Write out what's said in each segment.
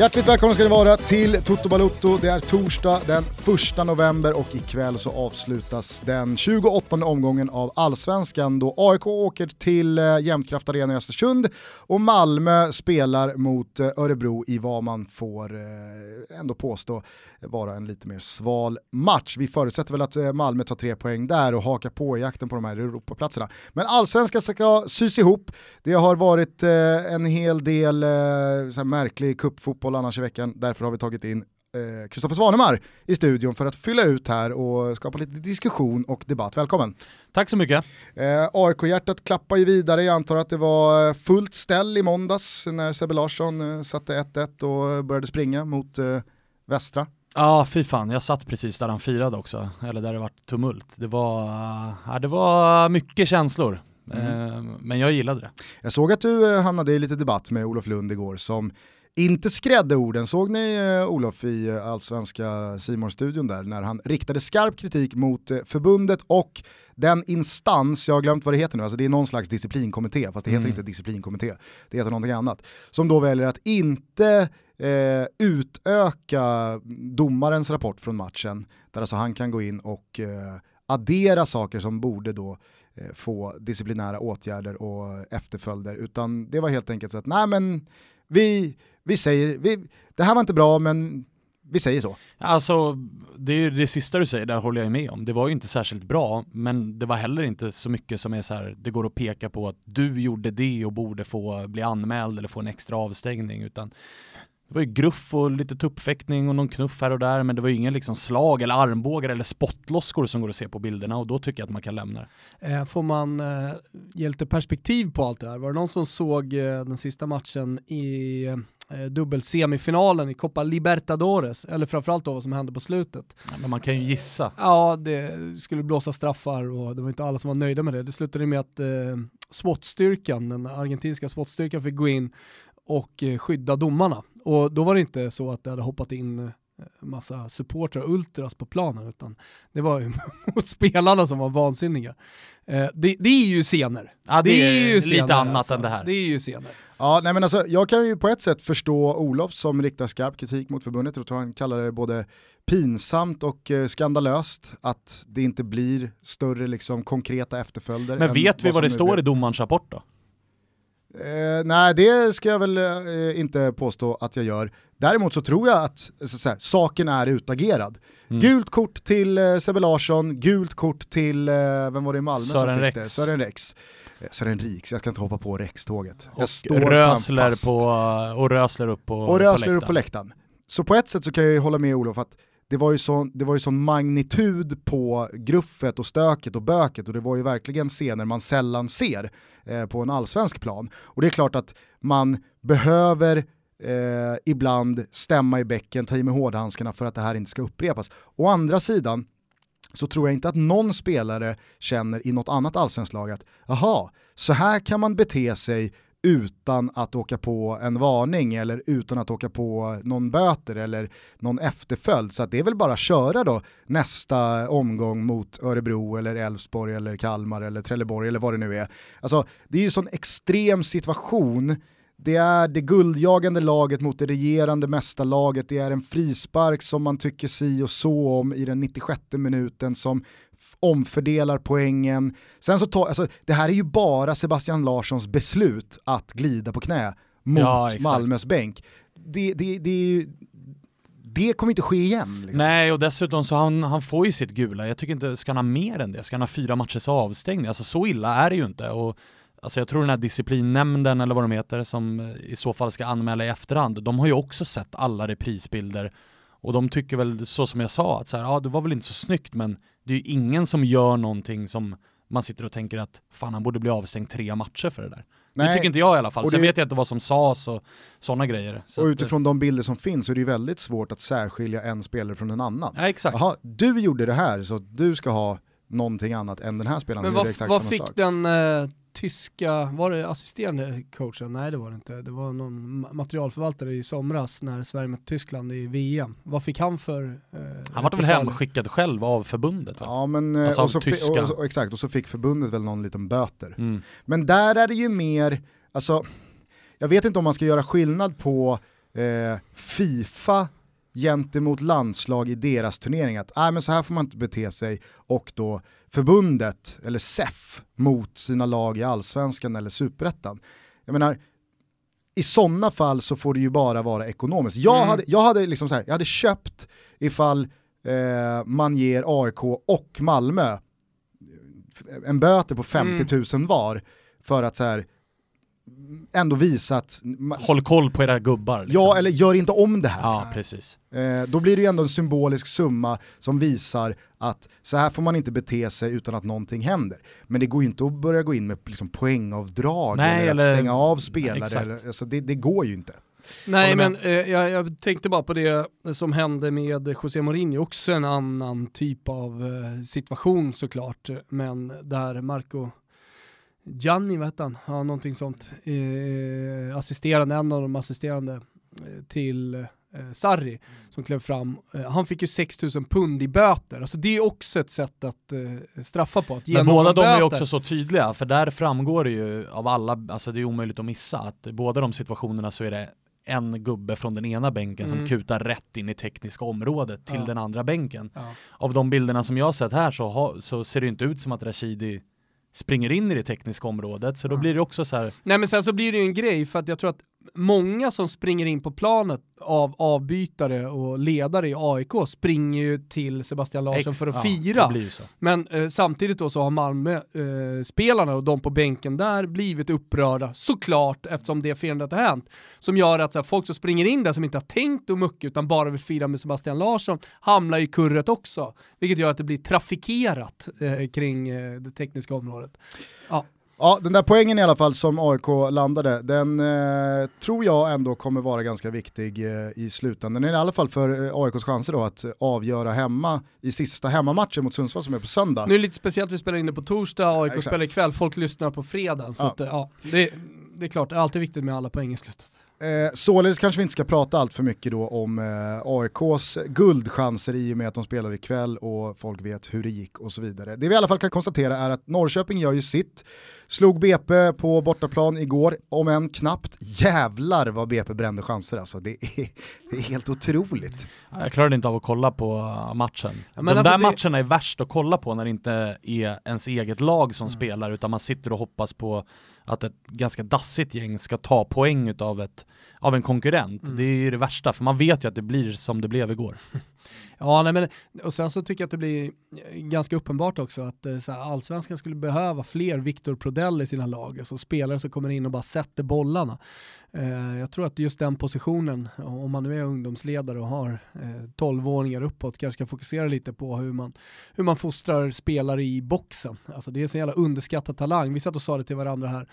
Hjärtligt välkomna ska ni vara till Toto Balutto. Det är torsdag den 1 november och ikväll så avslutas den 28 omgången av Allsvenskan då AIK åker till eh, Jämtkraft Arena i Östersund och Malmö spelar mot eh, Örebro i vad man får eh, ändå påstå vara en lite mer sval match. Vi förutsätter väl att Malmö tar tre poäng där och hakar på i jakten på de här Europaplatserna. Men Allsvenskan ska sys ihop. Det har varit en hel del märklig cupfotboll fotboll annars i veckan. Därför har vi tagit in Kristoffer eh, Svanemar i studion för att fylla ut här och skapa lite diskussion och debatt. Välkommen! Tack så mycket! Eh, AIK-hjärtat klappar ju vidare, jag antar att det var fullt ställ i måndads när Sebbe Larsson eh, satte 1-1 och började springa mot eh, Västra. Ja, fy fan, jag satt precis där han firade också, eller där det var tumult. Det var, ja, det var mycket känslor. Mm. Eh, men jag gillade det. Jag såg att du eh, hamnade i lite debatt med Olof Lund igår som inte skrädde orden, såg ni eh, Olof i eh, allsvenska simor studion där när han riktade skarp kritik mot eh, förbundet och den instans, jag har glömt vad det heter nu, alltså det är någon slags disciplinkommitté, fast det heter mm. inte disciplinkommitté, det heter någonting annat, som då väljer att inte eh, utöka domarens rapport från matchen, där alltså han kan gå in och eh, addera saker som borde då få disciplinära åtgärder och efterföljder, utan det var helt enkelt så att nej men vi, vi säger, vi, det här var inte bra men vi säger så. Alltså, det är ju det sista du säger, där håller jag med om. Det var ju inte särskilt bra, men det var heller inte så mycket som är så här, det går att peka på att du gjorde det och borde få bli anmäld eller få en extra avstängning, utan det var ju gruff och lite tuppfäktning och någon knuff här och där, men det var ju ingen liksom slag eller armbågar eller spottloskor som går att se på bilderna och då tycker jag att man kan lämna det. Eh, får man eh, ge lite perspektiv på allt det här? Var det någon som såg eh, den sista matchen i eh, dubbelsemifinalen i Copa Libertadores, eller framförallt då vad som hände på slutet. Ja, men man kan ju gissa. Ja, det skulle blåsa straffar och det var inte alla som var nöjda med det. Det slutade med att eh, SWAT-styrkan, den argentinska SWAT-styrkan fick gå in och eh, skydda domarna. Och då var det inte så att det hade hoppat in eh, massa supportrar och ultras på planen, utan det var ju mot spelarna som var vansinniga. Eh, det, det, är ju scener. Ja, det, det är, är, ju lite scener, annat alltså. än det här. Det är ju scener. Ja, nej men alltså, jag kan ju på ett sätt förstå Olof som riktar skarp kritik mot förbundet. Jag tror han kallar det både pinsamt och skandalöst att det inte blir större liksom, konkreta efterföljder. Men vet vi vad, vad det står i domarens rapport då? Eh, nej, det ska jag väl eh, inte påstå att jag gör. Däremot så tror jag att att säga, saken är utagerad. Mm. Gult kort till eh, Sebbe Larsson, gult kort till, eh, vem var det i Malmö Sören som fick Rex. det? Sören Rex. Eh, Sören Riks, jag ska inte hoppa på Rex-tåget. Jag står Rösler på, och Rösler upp på, och Rösler upp på läktaren. Så på ett sätt så kan jag ju hålla med Olof att det var ju sån, det var ju sån magnitud på gruffet och stöket och böket och det var ju verkligen scener man sällan ser eh, på en allsvensk plan. Och det är klart att man behöver eh, ibland stämma i bäcken, ta i med hårdhandskarna för att det här inte ska upprepas. Å andra sidan så tror jag inte att någon spelare känner i något annat allsvenskt lag att jaha, så här kan man bete sig utan att åka på en varning eller utan att åka på någon böter eller någon efterföljd. Så det är väl bara att köra då nästa omgång mot Örebro eller Elfsborg eller Kalmar eller Trelleborg eller vad det nu är. Alltså det är ju sån extrem situation det är det guldjagande laget mot det regerande mästarlaget, det är en frispark som man tycker si och så om i den 96 minuten som omfördelar poängen. Sen så tar, alltså, det här är ju bara Sebastian Larssons beslut att glida på knä mot ja, Malmös bänk. Det, det, det, det kommer inte ske igen. Liksom. Nej, och dessutom så han, han får ju sitt gula. Jag tycker inte, ska han ha mer än det? Ska han ha fyra matchers avstängning? Alltså så illa är det ju inte. Och, alltså jag tror den här disciplinnämnden eller vad de heter som i så fall ska anmäla i efterhand, de har ju också sett alla reprisbilder och de tycker väl så som jag sa att så här, ja det var väl inte så snyggt men det är ju ingen som gör någonting som man sitter och tänker att fan han borde bli avstängd tre matcher för det där. Nej. Det tycker inte jag i alla fall. Och Sen det... vet jag inte vad som sades och sådana grejer. Så och utifrån att... de bilder som finns så är det ju väldigt svårt att särskilja en spelare från en annan. Ja, exakt. Jaha, du gjorde det här så du ska ha någonting annat än den här spelaren. Men vad, vad fick sak. den eh, tyska, var det assisterande coachen? Nej det var det inte. Det var någon materialförvaltare i somras när Sverige mötte Tyskland i VM. Vad fick han för eh, Han var väl hemskickad själv av förbundet? Va? Ja men, eh, alltså och, så och, och, exakt, och så fick förbundet väl någon liten böter. Mm. Men där är det ju mer, alltså, jag vet inte om man ska göra skillnad på eh, Fifa gentemot landslag i deras turnering att äh, men så här får man inte bete sig och då förbundet, eller SEF, mot sina lag i allsvenskan eller superettan. Jag menar, i sådana fall så får det ju bara vara ekonomiskt. Jag mm. hade, jag hade, liksom så här, jag hade köpt ifall eh, man ger AIK och Malmö en böter på 50 000 mm. var för att så här, ändå visa att... Håll koll på era gubbar. Liksom. Ja, eller gör inte om det här. Ja, precis. Eh, då blir det ju ändå en symbolisk summa som visar att så här får man inte bete sig utan att någonting händer. Men det går ju inte att börja gå in med liksom, poängavdrag Nej, eller, eller, att stänga av spelare. Eller, alltså, det, det går ju inte. Nej men eh, jag, jag, tänkte bara på det som hände med José Mourinho, också en annan typ av eh, situation såklart, men där Marco Gianni, vad hette han? Ja, någonting sånt. Eh, assisterande, en av de assisterande eh, till eh, Sarri mm. som klev fram. Eh, han fick ju 6000 pund i böter. Alltså det är också ett sätt att eh, straffa på. Att Men båda de är också så tydliga, för där framgår det ju av alla, alltså det är omöjligt att missa, att i båda de situationerna så är det en gubbe från den ena bänken mm. som kutar rätt in i tekniska området till ja. den andra bänken. Ja. Av de bilderna som jag har sett här så, ha, så ser det inte ut som att Rashidi springer in i det tekniska området, så då blir det också så här... Nej men sen så blir det ju en grej, för att jag tror att många som springer in på planet av avbytare och ledare i AIK springer ju till Sebastian Larsson Ex, för att ja, fira. Men eh, samtidigt då så har Malmö-spelarna eh, och de på bänken där blivit upprörda såklart eftersom det firandet har hänt. Som gör att här, folk som springer in där som inte har tänkt och mucka utan bara vill fira med Sebastian Larsson hamnar i kurret också. Vilket gör att det blir trafikerat eh, kring eh, det tekniska området. Ja. Ja, den där poängen i alla fall som AIK landade, den eh, tror jag ändå kommer vara ganska viktig eh, i slutändan. I alla fall för eh, AIKs chanser då att avgöra hemma i sista hemmamatchen mot Sundsvall som är på söndag. Nu är det lite speciellt, vi spelar in det på torsdag, AIK ja, spelar ikväll, folk lyssnar på fredag. Så ja. Att, ja, det, det är klart, det är alltid viktigt med alla poäng i slutet. Eh, således kanske vi inte ska prata allt för mycket då om eh, AIKs guldchanser i och med att de spelar ikväll och folk vet hur det gick och så vidare. Det vi i alla fall kan konstatera är att Norrköping gör ju sitt. Slog BP på bortaplan igår, om än knappt. Jävlar vad BP brände chanser alltså. Det är, det är helt otroligt. Jag klarade inte av att kolla på matchen. Ja, De alltså där det... matcherna är värst att kolla på när det inte är ens eget lag som mm. spelar utan man sitter och hoppas på att ett ganska dassigt gäng ska ta poäng av, ett, av en konkurrent. Mm. Det är ju det värsta, för man vet ju att det blir som det blev igår. Ja, nej, men, och sen så tycker jag att det blir eh, ganska uppenbart också att eh, så här, allsvenskan skulle behöva fler Viktor Prodell i sina lag, alltså spelare som kommer in och bara sätter bollarna. Eh, jag tror att just den positionen, om man nu är ungdomsledare och har eh, 12-åringar uppåt, kanske ska fokusera lite på hur man, hur man fostrar spelare i boxen. Alltså det är så jävla underskattad talang. Vi satt och sa det till varandra här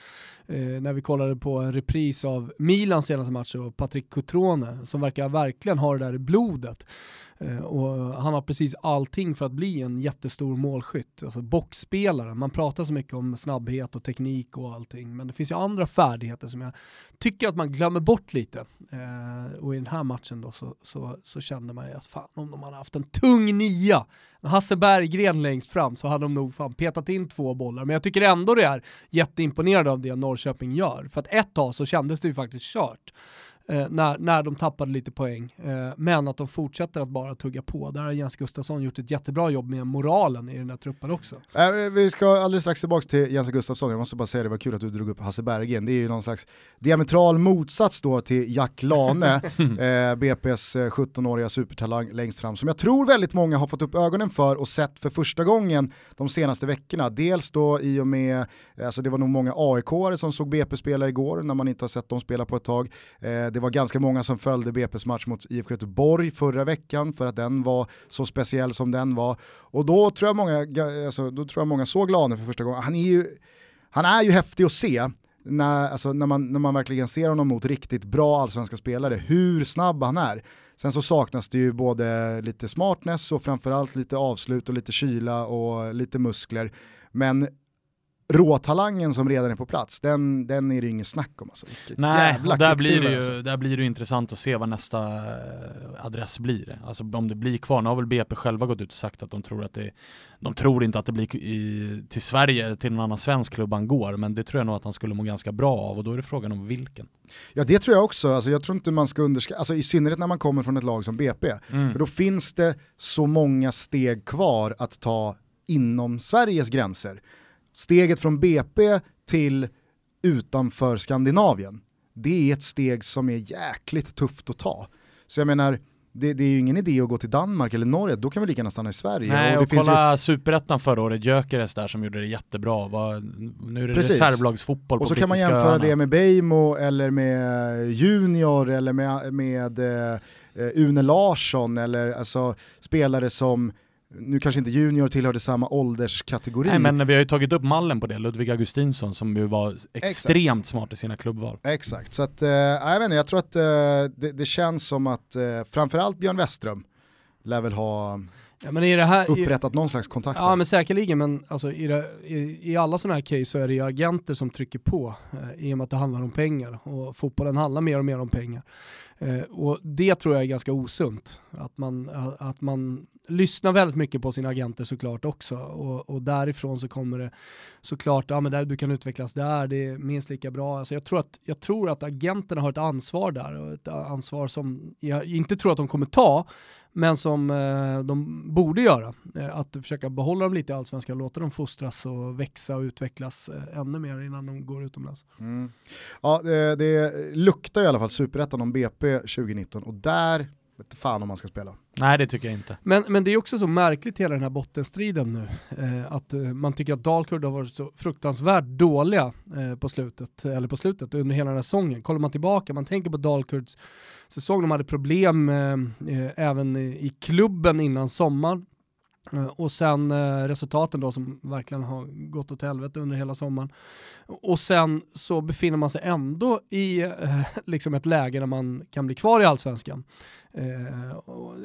eh, när vi kollade på en repris av Milans senaste match och Patrick Cutrone som verkar verkligen ha det där i blodet. Eh, och han har precis allting för att bli en jättestor målskytt. Alltså boxspelare, man pratar så mycket om snabbhet och teknik och allting, men det finns ju andra färdigheter som jag tycker att man glömmer bort lite. Eh, och i den här matchen då så, så, så kände man ju att fan om de hade haft en tung nia, Hasse Berggren längst fram så hade de nog fan petat in två bollar. Men jag tycker ändå det är jätteimponerande av det Norrköping gör. För att ett tag så kändes det ju faktiskt kört eh, när, när de tappade lite poäng. Eh, men att de fortsätter att bara tugga på. Där har Jens Gustafsson gjort ett jättebra jobb med moralen i den här truppen också. Eh, vi ska alldeles strax tillbaka till Jens Gustafsson, jag måste bara säga det var kul att du drog upp Hasse Bergen. Det är ju någon slags diametral motsats då till Jack Lane, eh, BP's 17-åriga eh, supertalang längst fram, som jag tror väldigt många har fått upp ögonen för och sett för första gången de senaste veckorna. Dels då i och med, alltså det var nog många aik som såg BP spela igår när man inte har sett dem spela på ett tag. Eh, det var ganska många som följde BP's match mot IFK Göteborg förra veckan för att den var så speciell som den var. Och då tror jag många, alltså, då tror jag många såg Lane för första gången. Han är ju, han är ju häftig att se. När, alltså, när, man, när man verkligen ser honom mot riktigt bra allsvenska spelare, hur snabb han är. Sen så saknas det ju både lite smartness och framförallt lite avslut och lite kyla och lite muskler. Men råtalangen som redan är på plats, den, den är det inget snack om. Alltså. Nej, där blir, det ju, alltså. där blir det intressant att se vad nästa eh, adress blir. Alltså om det blir kvar. Nu har väl BP själva gått ut och sagt att de tror att det de tror inte att det blir i, till Sverige, till någon annan svensk klubb han går, men det tror jag nog att han skulle må ganska bra av och då är det frågan om vilken. Ja det tror jag också, alltså, jag tror inte man ska underskatta, alltså, i synnerhet när man kommer från ett lag som BP, mm. för då finns det så många steg kvar att ta inom Sveriges gränser. Steget från BP till utanför Skandinavien, det är ett steg som är jäkligt tufft att ta. Så jag menar, det, det, är ju ingen idé att gå till Danmark eller Norge, då kan vi lika gärna stanna i Sverige. Nej, och, och kolla ju... superettan förra året, Gyökeres där som gjorde det jättebra. Var, nu är det Precis. reservlagsfotboll Och så kan man jämföra öarna. det med Beijmo eller med Junior eller med, med uh, Une Larsson eller alltså spelare som nu kanske inte Junior tillhörde samma ålderskategori. Nej men vi har ju tagit upp mallen på det, Ludvig Augustinsson som ju var extremt Exakt. smart i sina klubbval. Exakt, så att, eh, jag vet inte, jag tror att eh, det, det, känns som att eh, framförallt Björn Westström lär väl ha ja, men i det här, upprättat i, någon slags kontakt. Ja men säkerligen, men alltså, i, det, i, i, alla sådana här case så är det ju agenter som trycker på eh, i och med att det handlar om pengar och fotbollen handlar mer och mer om pengar. Eh, och det tror jag är ganska osunt, att man, att man lyssnar väldigt mycket på sina agenter såklart också och, och därifrån så kommer det såklart, ja men där, du kan utvecklas där, det är minst lika bra. Alltså jag, tror att, jag tror att agenterna har ett ansvar där och ett ansvar som jag inte tror att de kommer ta, men som eh, de borde göra. Eh, att försöka behålla dem lite i allsvenskan, låta dem fostras och växa och utvecklas eh, ännu mer innan de går utomlands. Mm. Ja, det, det luktar i alla fall superettan om BP 2019 och där vet fan om man ska spela. Nej det tycker jag inte. Men, men det är också så märkligt hela den här bottenstriden nu. Eh, att eh, man tycker att Dalkurd har varit så fruktansvärt dåliga eh, på slutet, eller på slutet under hela den här säsongen. Kollar man tillbaka, man tänker på Dalkurds säsong, de hade problem eh, eh, även i klubben innan sommaren. Eh, och sen resultaten då som verkligen har gått åt helvete under hela sommaren. Och sen så befinner man sig ändå i liksom ett läge där man kan bli kvar i allsvenskan.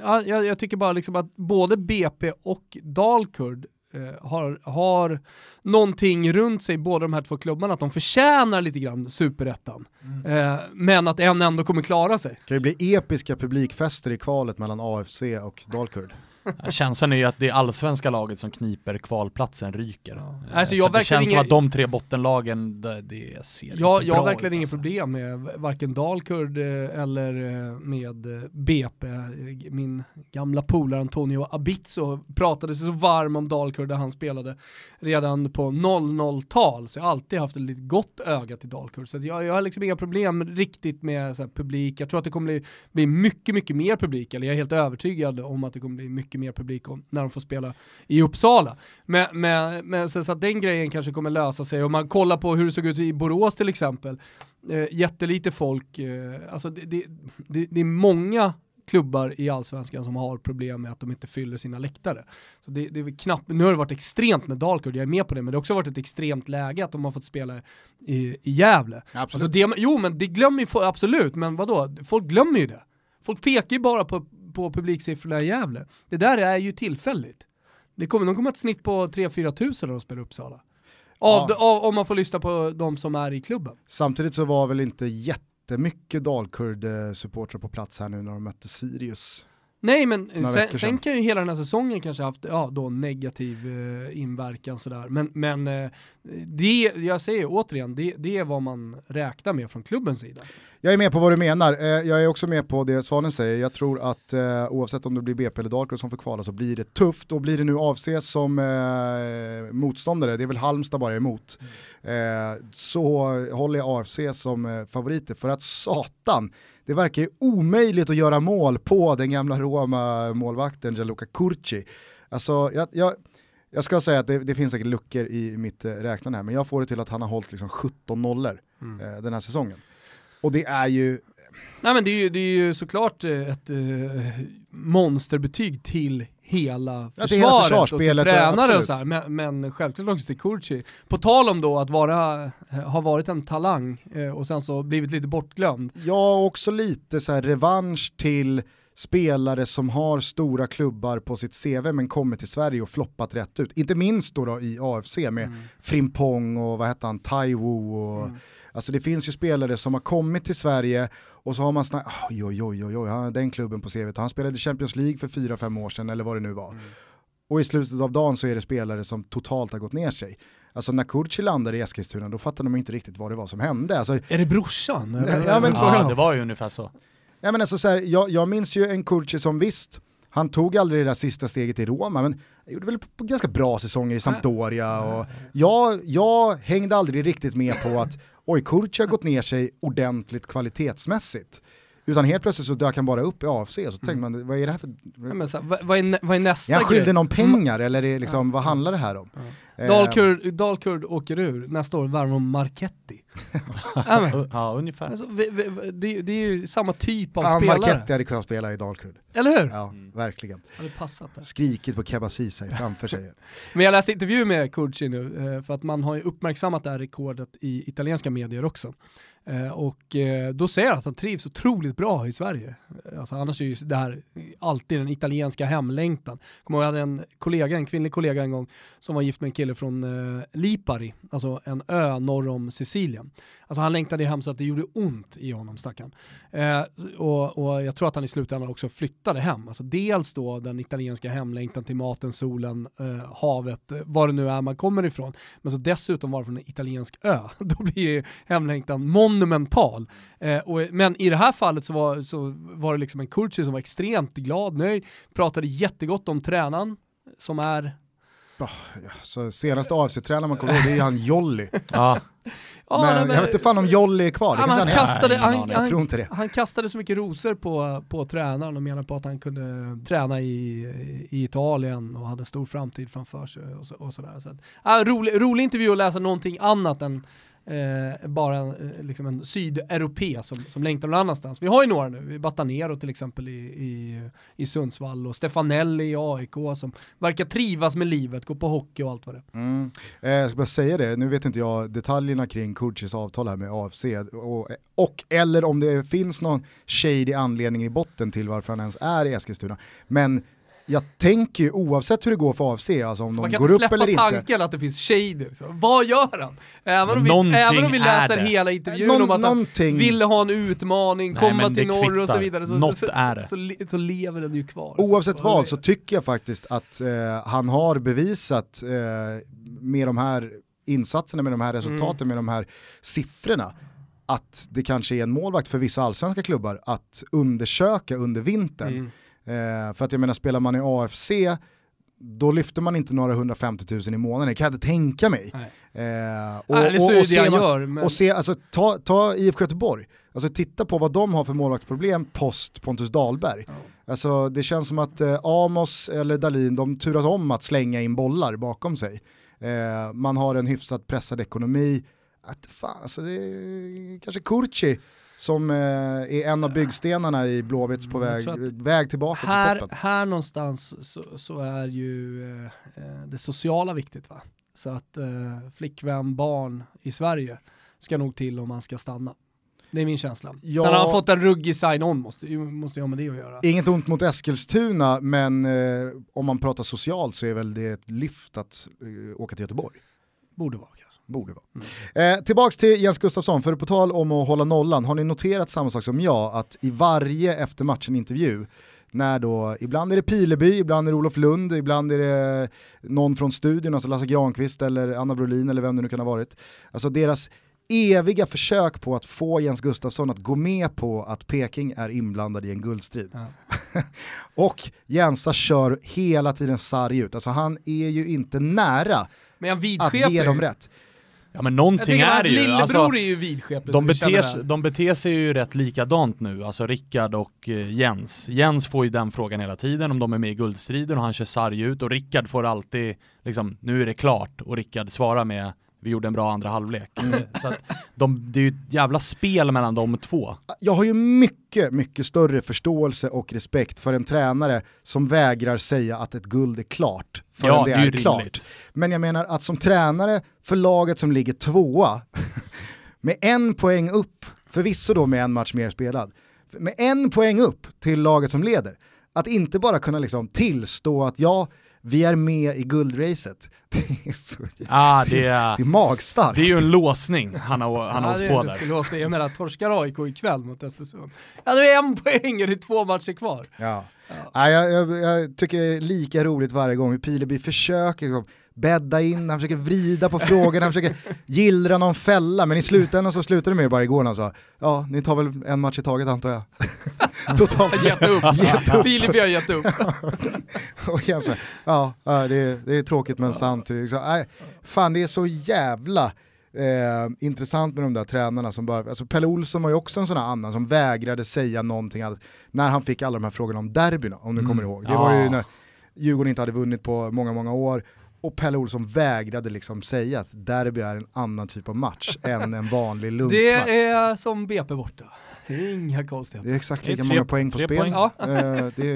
ja, jag, tycker bara liksom att både BP och Dalkurd eh, har, har någonting runt sig, båda de här två klubbarna, att de förtjänar lite grann superettan. Mm. Eh, men att en ändå kommer klara sig. Det kan ju bli episka publikfester i kvalet mellan AFC och Dalkurd. Känslan är ju att det allsvenska laget som kniper kvalplatsen ryker. Ja. Eh, alltså jag det känns inga... som att de tre bottenlagen, det, det ser ja, inte Jag har verkligen inget alltså. problem med varken Dalkurd eh, eller eh, med BP. Min gamla polare Antonio Abizzo pratade sig så varm om Dalkurd där han spelade redan på 00-tal, så jag har alltid haft ett lite gott öga till Dalkurd. Så jag, jag har liksom inga problem riktigt med så här, publik. Jag tror att det kommer bli, bli mycket, mycket mer publik, eller jag är helt övertygad om att det kommer bli mycket mycket mer publik om, när de får spela i Uppsala. Men, men, men så, så, att den grejen kanske kommer lösa sig. Om man kollar på hur det såg ut i Borås till exempel, eh, jättelite folk, eh, alltså det, det, det, det är många klubbar i allsvenskan som har problem med att de inte fyller sina läktare. Så det, det är knappt, nu har det varit extremt med Dalkurd, jag är med på det, men det har också varit ett extremt läge att de har fått spela i, i Gävle. Alltså det, jo men det glömmer ju absolut, men vadå, folk glömmer ju det. Folk pekar ju bara på på publiksiffrorna i Gävle. Det där är ju tillfälligt. Det kommer, de kommer ett snitt på 3-4 tusen när de spelar Uppsala. Av, ja. av, om man får lyssna på de som är i klubben. Samtidigt så var väl inte jättemycket Dalkurd-supportrar på plats här nu när de mötte Sirius. Nej men sen, sen, kan ju hela den här säsongen kanske haft ja, då negativ eh, inverkan sådär. Men, men eh, det, jag säger återigen, det, det är vad man räknar med från klubbens sida. Jag är med på vad du menar, eh, jag är också med på det Svanen säger. Jag tror att eh, oavsett om det blir BP eller Darko som får kvala så blir det tufft och blir det nu AFC som eh, motståndare, det är väl Halmstad bara emot, mm. eh, så håller jag AFC som favoriter för att satan, det verkar ju omöjligt att göra mål på den gamla Roma-målvakten Gianluca Curci. Alltså, jag, jag, jag ska säga att det, det, finns säkert luckor i mitt räknande här, men jag får det till att han har hållit liksom 17 nollor mm. eh, den här säsongen. Och det är ju... Nej men det är ju, det är ju såklart ett äh, monsterbetyg till hela försvaret hela och till tränare och så här. Men, men självklart också till Kurci. På tal om då att vara, eh, ha varit en talang eh, och sen så blivit lite bortglömd. Ja, också lite så här revansch till spelare som har stora klubbar på sitt CV men kommer till Sverige och floppat rätt ut. Inte minst då, då i AFC med mm. Frimpong och vad hette han, Taiwo och mm. Alltså det finns ju spelare som har kommit till Sverige och så har man snackat, oj oj oj oj, han har den klubben på CV, han spelade Champions League för 4-5 år sedan eller vad det nu var. Mm. Och i slutet av dagen så är det spelare som totalt har gått ner sig. Alltså när Kurci landade i Eskilstuna då fattade man inte riktigt vad det var som hände. Alltså, är det brorsan? Ja, men, ja, det var ju ungefär så. Ja, men alltså, så här, jag, jag minns ju en Kurci som visst, han tog aldrig det där sista steget i Roma, men gjorde väl ganska bra säsonger i Sampdoria. Och jag, jag hängde aldrig riktigt med på att oj, Kurci har gått ner sig ordentligt kvalitetsmässigt. Utan helt plötsligt så dök han bara upp i AFC och så tänkte mm. man, vad är det här för... Ja, så, vad, vad, är, vad är nästa grej? Jag skyldig någon pengar eller är liksom, ja. vad handlar det här om? Ja. Eh. Dalkurd, Dalkurd åker ur, nästa år värvar de Marketti. ja, ja, ungefär. Alltså, vi, vi, det, det, är ju samma typ av ja, spelare. Marketti hade kunnat spela i Dalkurd. Eller hur? Ja, mm. verkligen. Hade passat där. Skrikit på Kebba Ceesay framför sig. Men jag läste intervju med Kurci nu, eh, för att man har ju uppmärksammat det här rekordet i italienska medier också. Eh, och eh, då säger han att han trivs otroligt bra i Sverige. Eh, alltså, annars är ju det här alltid den italienska hemlängtan. Kommer jag hade en kollega, en kvinnlig kollega en gång, som var gift med en kille från Lipari, alltså en ö norr om Sicilien. Alltså han längtade hem så att det gjorde ont i honom stackaren. Och, och, jag tror att han i slutändan också flyttade hem. Alltså dels då den italienska hemlängtan till maten, solen, havet, vad det nu är man kommer ifrån. Men så dessutom vara från en italiensk ö. Då blir ju hemlängtan monumental. Eh, och, men i det här fallet så var, så var det liksom en Kurci som var extremt glad, nöjd, pratade jättegott om tränaren som är Oh, så senaste AFC-tränaren man kommer ihåg, det är han Jolly. ja. men, ja, men jag vet inte fan om Jolly är kvar, det ja, han, kastade, han, han, jag tror inte det. Han kastade så mycket rosor på, på tränaren och menade på att han kunde träna i, i Italien och hade stor framtid framför sig och, så, och sådär. Så, ja, rolig, rolig intervju att läsa någonting annat än eh, bara en, eh, liksom en sydeuropé som, som längtar någon annanstans. Vi har ju några nu, Batanero till exempel i, i, i Sundsvall och Stefanelli i AIK som verkar trivas med livet, gå på hockey och allt vad det mm. eh, Jag ska bara säga det, nu vet inte jag detaljerna kring Kurtis avtal här med AFC och, och eller om det finns någon shady anledning i botten till varför han ens är i Eskilstuna. Men jag tänker ju oavsett hur det går för AFC, alltså om så de går upp eller inte. Man kan släppa tanken att det finns shady. Så. Vad gör han? Även om, vi, även om vi läser hela intervjun Någon, om att han ville ha en utmaning, Nej, komma till norr och så vidare, så, så, så, så, så, lever den ju kvar. Oavsett vad så tycker jag faktiskt att eh, han har bevisat eh, med de här insatserna, med de här resultaten, mm. med de här siffrorna, att det kanske är en målvakt för vissa allsvenska klubbar att undersöka under vintern. Mm Eh, för att jag menar, spelar man i AFC, då lyfter man inte några 150 000 i månaden, det kan jag inte tänka mig. Eh, och, Nej, och, och, se, gör, men... och se, alltså, ta, ta IFK Göteborg, alltså, titta på vad de har för målvaktsproblem post Pontus Dahlberg. Oh. Alltså, det känns som att eh, Amos eller Dalin, de turas om att slänga in bollar bakom sig. Eh, man har en hyfsat pressad ekonomi, att fan, alltså, det är kanske Kurci som eh, är en av byggstenarna i Blåvitts på väg, väg tillbaka här, till toppen. Här någonstans så, så är ju eh, eh, det sociala viktigt va? Så att eh, flickvän, barn i Sverige ska nog till om man ska stanna. Det är min känsla. Ja, Sen har han fått en ruggig sign-on, måste, måste ha med det att göra. Inget ont mot Eskilstuna, men eh, om man pratar socialt så är väl det ett lyft att eh, åka till Göteborg. Borde vara kanske. Borde vara. Mm. Eh, tillbaks till Jens Gustafsson, för på tal om att hålla nollan, har ni noterat samma sak som jag, att i varje efter matchen-intervju, när då, ibland är det Pileby, ibland är det Olof Lund, ibland är det någon från studion, alltså Lasse Granqvist eller Anna Brolin eller vem det nu kan ha varit. Alltså deras eviga försök på att få Jens Gustafsson att gå med på att Peking är inblandad i en guldstrid. Ja. och Jensa kör hela tiden sarg ut, alltså han är ju inte nära att ge dem rätt. Ja men någonting är det ju. lillebror alltså, är ju vidskeplig. De, beter, de beter sig ju rätt likadant nu, alltså Rickard och eh, Jens. Jens får ju den frågan hela tiden om de är med i guldstriden och han kör sarg ut och Rickard får alltid liksom, nu är det klart och Rickard svarar med vi gjorde en bra andra halvlek. Mm. Så att de, det är ju ett jävla spel mellan de två. Jag har ju mycket, mycket större förståelse och respekt för en tränare som vägrar säga att ett guld är klart förrän ja, det är, är klart. Men jag menar att som tränare för laget som ligger tvåa, med en poäng upp, förvisso då med en match mer spelad, med en poäng upp till laget som leder, att inte bara kunna liksom tillstå att ja, vi är med i guldracet. Det är så ah, det, är, det är magstarkt. Det är ju en låsning han har, han har ja, åkt på där. Jag menar, torskar AIK ikväll mot Östersund. Ja, det är en poäng och det är två matcher kvar. Ja. Ja. ja jag, jag, jag, tycker det är lika roligt varje gång hur Pileby försöker liksom, bädda in, han försöker vrida på frågorna, han försöker gillra någon fälla, men i slutändan så slutar det med bara igår när han sa ja, ni tar väl en match i taget antar jag. Totalt gett upp. Gett upp. Filip har gett upp. och jag så, ja, det är, det är tråkigt men sant. Så, fan det är så jävla Eh, intressant med de där tränarna som bara, alltså Pelle Olsson var ju också en sån här annan som vägrade säga någonting all, när han fick alla de här frågorna om derbyna, om du mm. kommer ihåg. Det var ju när Djurgården inte hade vunnit på många, många år och Pelle Olsson vägrade liksom säga att derby är en annan typ av match än en vanlig luntmatch. Det är som BP borta. Det är inga konstigheter. Det är exakt lika många poäng på spel. Poäng. Ja. Eh, det,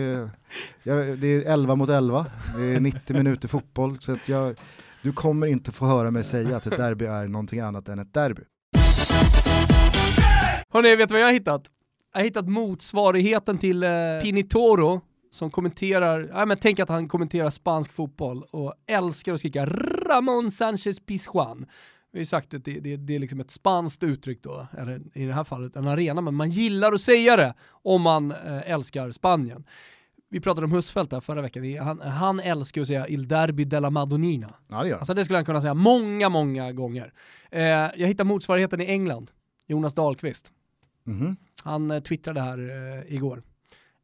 är, det är 11 mot 11, det är 90 minuter fotboll. Så att jag, du kommer inte få höra mig säga att ett derby är någonting annat än ett derby. Hörrni, vet du vad jag har hittat? Jag har hittat motsvarigheten till eh, Pinitoro som kommenterar, ja men tänk att han kommenterar spansk fotboll och älskar att skrika Ramon Sanchez Pizjuan. Vi har ju sagt att det, det, det, är liksom ett spanskt uttryck då, eller i det här fallet en arena, men man gillar att säga det om man eh, älskar Spanien. Vi pratade om Husfeldt där förra veckan, han, han älskar att säga Il Derby della Madonnina. Ja, det. Alltså det skulle han kunna säga många, många gånger. Eh, jag hittade motsvarigheten i England, Jonas Dahlqvist. Mm -hmm. Han eh, twittrade här eh, igår.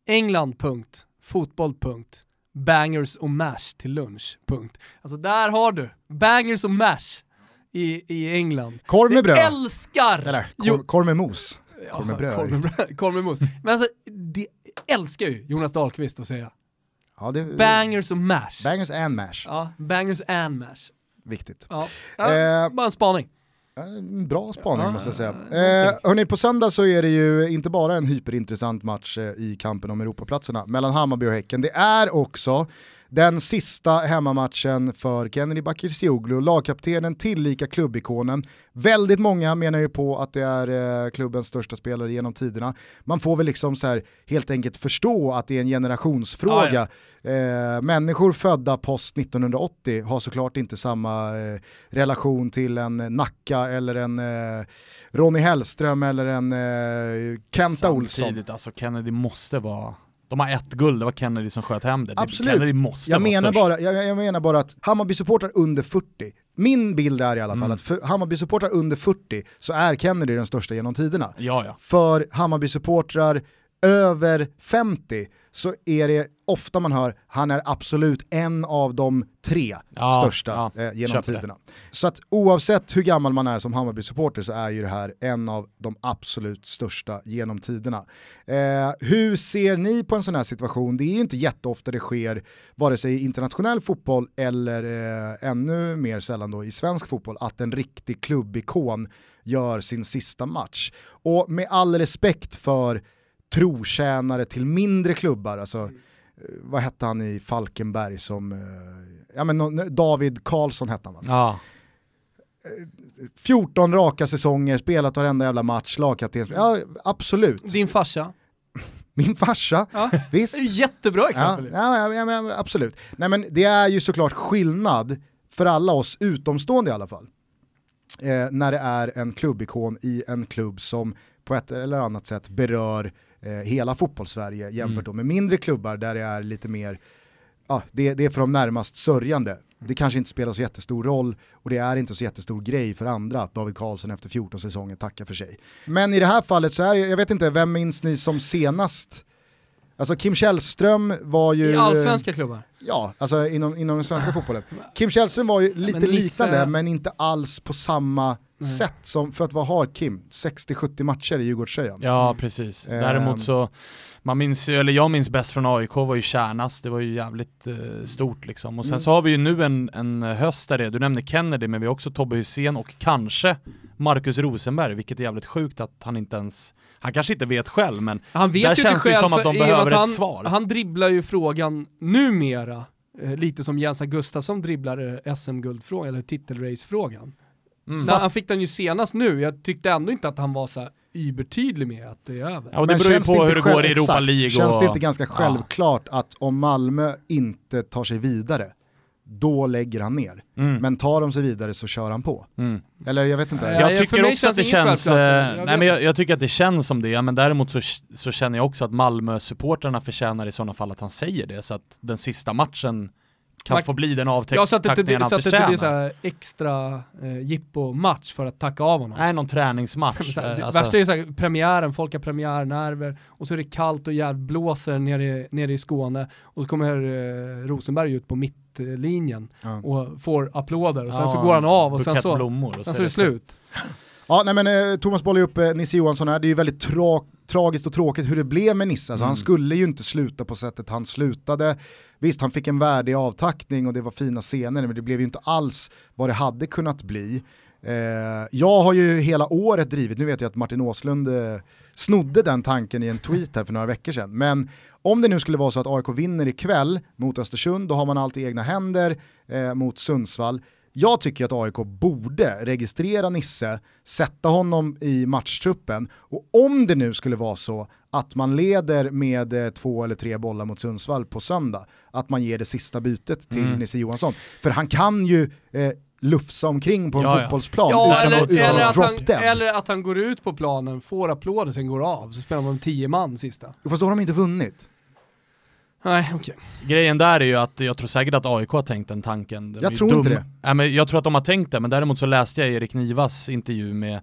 England. Punkt fotboll. Punkt. Bangers och mash till lunch. Punkt. Alltså där har du, bangers och mash i, i England. Korv med bröd. Jag älskar! Eller korv, korv med mos. Korv med bröd. Korv med, bröd, korv med mos. Men alltså, det älskar ju Jonas Dahlqvist att säga. Ja, det, bangers och mash. Bangers and mash. Ja, bangers and mash. Viktigt. Ja. ja eh, bara en spaning. Bra spaning ja, måste jag säga. Eh, hörni, på söndag så är det ju inte bara en hyperintressant match eh, i kampen om Europaplatserna mellan Hammarby och Häcken. Det är också den sista hemmamatchen för Kennedy Bakircioglu, lagkaptenen, tillika klubbikonen. Väldigt många menar ju på att det är eh, klubbens största spelare genom tiderna. Man får väl liksom så här, helt enkelt förstå att det är en generationsfråga. Ah, ja. eh, människor födda post 1980 har såklart inte samma eh, relation till en Nacka eller en eh, Ronny Hellström eller en eh, Kenta Samtidigt, Olsson. Samtidigt, alltså Kennedy måste vara de har ett guld, det var Kennedy som sköt hem det. Absolut. Kennedy måste jag vara menar bara, jag, jag, menar bara att Hammarby-supportrar under 40, min bild är i alla fall mm. att Hammarby-supportrar under 40 så är Kennedy den största genom tiderna. Ja, ja. För Hammarby-supportrar över 50 så är det ofta man hör, han är absolut en av de tre ja, största ja, eh, genom tiderna. Det. Så att oavsett hur gammal man är som Hammarby-supporter så är ju det här en av de absolut största genom tiderna. Eh, hur ser ni på en sån här situation? Det är ju inte jätteofta det sker, vare sig i internationell fotboll eller eh, ännu mer sällan då i svensk fotboll, att en riktig klubbikon gör sin sista match. Och med all respekt för trotjänare till mindre klubbar. Alltså, mm. Vad hette han i Falkenberg som, eh, ja men David Karlsson hette han va? Ja. 14 raka säsonger, spelat varenda jävla match, lagkapten. Ja, absolut. Din farsa? Min farsa, ja. visst. Jättebra exempel. Ja, ja, ja, absolut. Nej men det är ju såklart skillnad för alla oss utomstående i alla fall. Eh, när det är en klubbikon i en klubb som på ett eller annat sätt berör eh, hela fotbollssverige jämfört mm. med mindre klubbar där det är lite mer, ja, det, det är för de närmast sörjande. Det kanske inte spelar så jättestor roll och det är inte så jättestor grej för andra att David Karlsson efter 14 säsonger tackar för sig. Men i det här fallet så är det, jag vet inte, vem minns ni som senast Alltså Kim Källström var ju... I allsvenska klubbar? Ja, alltså inom, inom den svenska fotbollen. Kim Källström var ju lite men liknande men inte alls på samma mm. sätt som, för att vad har Kim? 60-70 matcher i Djurgårdströjan. Ja precis, mm. däremot så, man minns eller jag minns bäst från AIK var ju Kärnas, det var ju jävligt eh, stort liksom. Och sen mm. så har vi ju nu en, en höst där det, du nämnde Kennedy men vi har också Tobbe Hysén och kanske Marcus Rosenberg, vilket är jävligt sjukt att han inte ens han kanske inte vet själv men han vet där känns det som att de behöver att han, ett svar. Han dribblar ju frågan numera, eh, lite som Jensa Gustafsson dribblar eh, SM-guldfrågan, eller titelrace-frågan Mm. När han fick den ju senast nu, jag tyckte ändå inte att han var så här übertydlig med att det är över. Ja, och det Men beror ju känns på inte hur det själv- går i Europa League. Känns och... det inte ganska Ja. självklart att om Malmö inte tar sig vidare, då lägger han ner. Mm. Men tar de sig vidare så kör han på. Mm. Eller jag vet inte. Ja, Jag för tycker också att det känns, självklart. eh, Jag nej men jag, jag tycker att det känns som det, men däremot så, så känner jag också att Malmö-supportrarna förtjänar i sådana fall att han säger det, så att den sista matchen kan Man- få bli den Ja, så att det blir, han så att det inte blir så här extra eh, jippo-match för att tacka av honom. Nej, någon träningsmatch. Så här, det Eh, alltså- värsta är ju så här, premiären, folk har premiärnerver och så är det kallt och jävligt blåser nere, nere i Skåne och så kommer eh, Rosenberg ut på mittlinjen Ja. och får applåder och sen Ja, så går han av och sen så, och sen så är det slut. Ja, nej men eh, Thomas bollar ju upp eh, Nisse Johansson här, det är ju väldigt tra tragiskt och tråkigt hur det blev med Nisse. Alltså, Mm. Han skulle ju inte sluta på sättet han slutade. Visst, han fick en värdig avtackning och det var fina scener, men det blev ju inte alls vad det hade kunnat bli. Eh, jag har ju hela året drivit, nu vet jag att Martin Åslund eh, snodde den tanken i en tweet här för några veckor sedan, men om det nu skulle vara så att AIK vinner ikväll mot Östersund, då har man allt i egna händer eh, mot Sundsvall. Jag tycker att AIK borde registrera Nisse, sätta honom i matchtruppen och om det nu skulle vara så att man leder med eh, två eller tre bollar mot Sundsvall på söndag, att man ger det sista bytet till Mm. Nisse Johansson. För han kan ju eh, lufsa omkring på en Ja, ja. fotbollsplan Ja, utan eller, att, utan eller, att han, dead. eller att han går ut på planen, får applåder, sen går av, så spelar man tio man sista. Fast då har de inte vunnit. Nej, okej. Grejen där är ju att jag tror säkert att AIK har tänkt den tanken. De Jag tror inte det. Nej, men jag tror att de har tänkt det, men däremot så läste jag Erik Nivas intervju med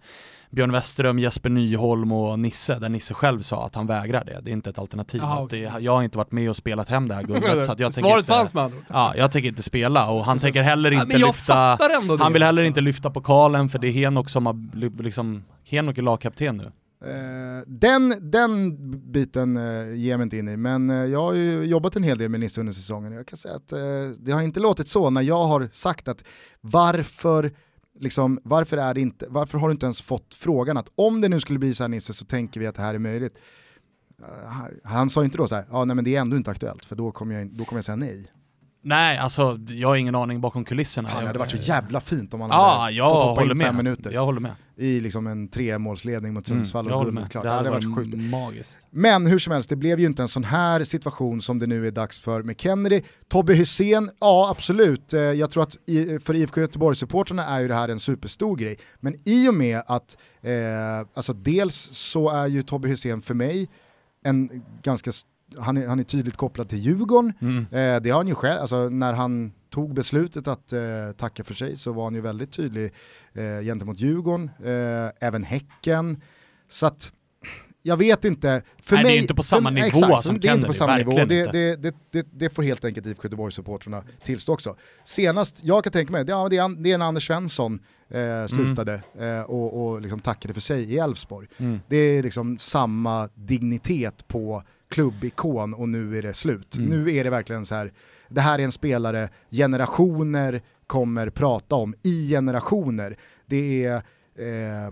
Björn Westerström, Jesper Nyholm och Nisse, där Nisse själv sa att han vägrar det. Det är inte ett alternativ. Att okej. det, jag har inte varit med och spelat hem det här guldet, så att jag tänker Svaret inte, fanns ord. Ja, jag tänker inte spela och han tänker heller Ja, inte jag lyfta Han vill heller alltså. inte lyfta pokalen för det är Henok som har liksom, Henok är lagkapten nu. Eh, den, den biten eh, ger jag mig inte in i, men eh, jag har ju jobbat en hel del med Nisse under säsongen. Jag kan säga att det har inte låtit så när jag har sagt att varför, liksom, varför, är det inte, varför har du inte ens fått frågan att om det nu skulle bli så här Nisse så tänker vi att det här är möjligt. Eh, han sa inte då så här, ja nej men det är ändå inte aktuellt för då kommer jag, då kommer jag säga nej. Nej, alltså jag har ingen aning bakom kulisserna. Fan, det hade varit så jävla fint om Ja, hade jag fått hoppa in fem med. minuter Jag håller med. i liksom en tremålsledning mot Sundsvall Mm, och guldet klart. Det Det hade varit sjukt. magiskt. Men hur som helst, det blev ju inte en sån här situation som det nu är dags för med Kennedy. Tobbe Hussein, ja absolut. Eh, Jag tror att för IFK Göteborg-supportrarna är ju det här en superstor grej. Men i och med att, eh, alltså dels så är ju Tobbe Hussein för mig en ganska, han är, han är tydligt kopplad till Djurgården. Mm. Eh, det har han ju själv, alltså när han tog beslutet att eh, tacka för sig så var han ju väldigt tydlig eh, gentemot Djurgården, eh, även Häcken. Så att, jag vet inte. För Nej, det är mig, inte på samma för, nivå exakt, som det är inte Kennedy, på samma nivå. Det, det, det, det, får helt enkelt IFK Göteborg-supportrarna tillstå också. Senast jag kan tänka mig, det, ja, det, är, det är när Anders Svensson eh, slutade eh, och, och liksom tackade för sig i Elfsborg. Mm. Det är liksom samma dignitet på klubbikon och nu är det slut. Mm. Nu är det verkligen så här, det här är en spelare generationer kommer prata om i generationer. Det är eh,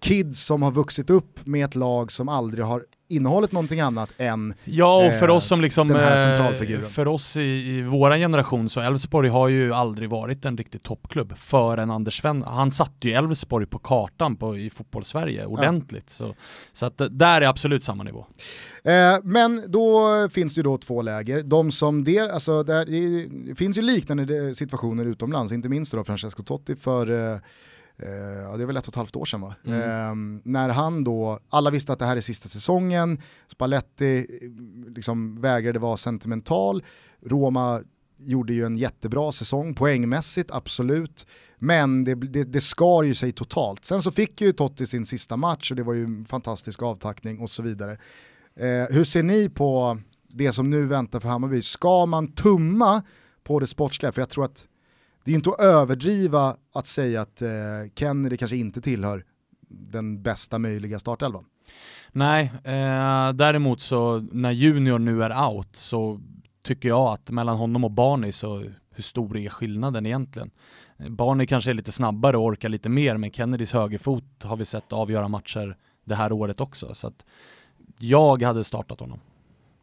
kids som har vuxit upp med ett lag som aldrig har innehållit någonting annat än Ja, och för eh, oss som liksom, den här eh, centralfiguren. för oss i, i våran generation så Elfsborg har ju aldrig varit en riktig toppklubb förrän Anders Sven, han satte ju Elfsborg på kartan på, i fotbollssverige ordentligt. Så, så att det- där är absolut samma nivå. Eh, men då finns det ju då två läger. De som del, alltså där, det finns ju liknande situationer utomlands, inte minst då Francesco Totti för eh, eh, ja, det är väl ett och ett halvt år sedan va? Mm. Eh, när han då, alla visste att det här är sista säsongen, Spalletti eh, liksom vägrade vara sentimental, Roma gjorde ju en jättebra säsong, poängmässigt absolut, men det, det, det skar ju sig totalt. Sen så fick ju Totti sin sista match och det var ju en fantastisk avtackning och så vidare. Eh, hur ser ni på det som nu väntar för Hammarby? Ska man tumma på det sportsliga? För jag tror att det är inte att överdriva att säga att eh, Kennedy kanske inte tillhör den bästa möjliga startelvan. Nej, eh, däremot så när Junior nu är out så tycker jag att mellan honom och Barney så hur stor är skillnaden egentligen? Eh, Barney kanske är lite snabbare och orkar lite mer men Kennedys högerfot har vi sett avgöra matcher det här året också så att jag hade startat honom.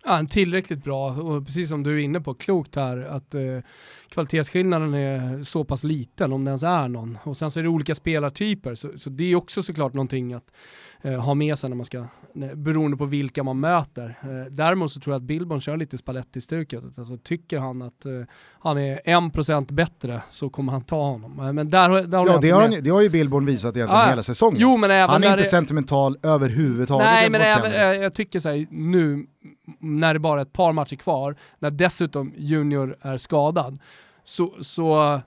Ja, en tillräckligt bra och precis som du är inne på, klokt här att eh, kvalitetsskillnaden är så pass liten om det ens är någon. Och sen så är det olika spelartyper så, så det är också såklart någonting att eh, ha med sig när man ska, beroende på vilka man möter. Eh, däremot så tror jag att Billborn kör lite Spalletti-stuket. Alltså, tycker han att eh, han är en procent bättre så kommer han ta honom. Men där, där ja, det har, han, det har ju Billborn visat egentligen ah, hela säsongen. Jo, men även han är inte det... sentimental överhuvudtaget. Nej, men även, eh, jag tycker så här, nu när det bara är ett par matcher kvar, när dessutom Junior är skadad, så, så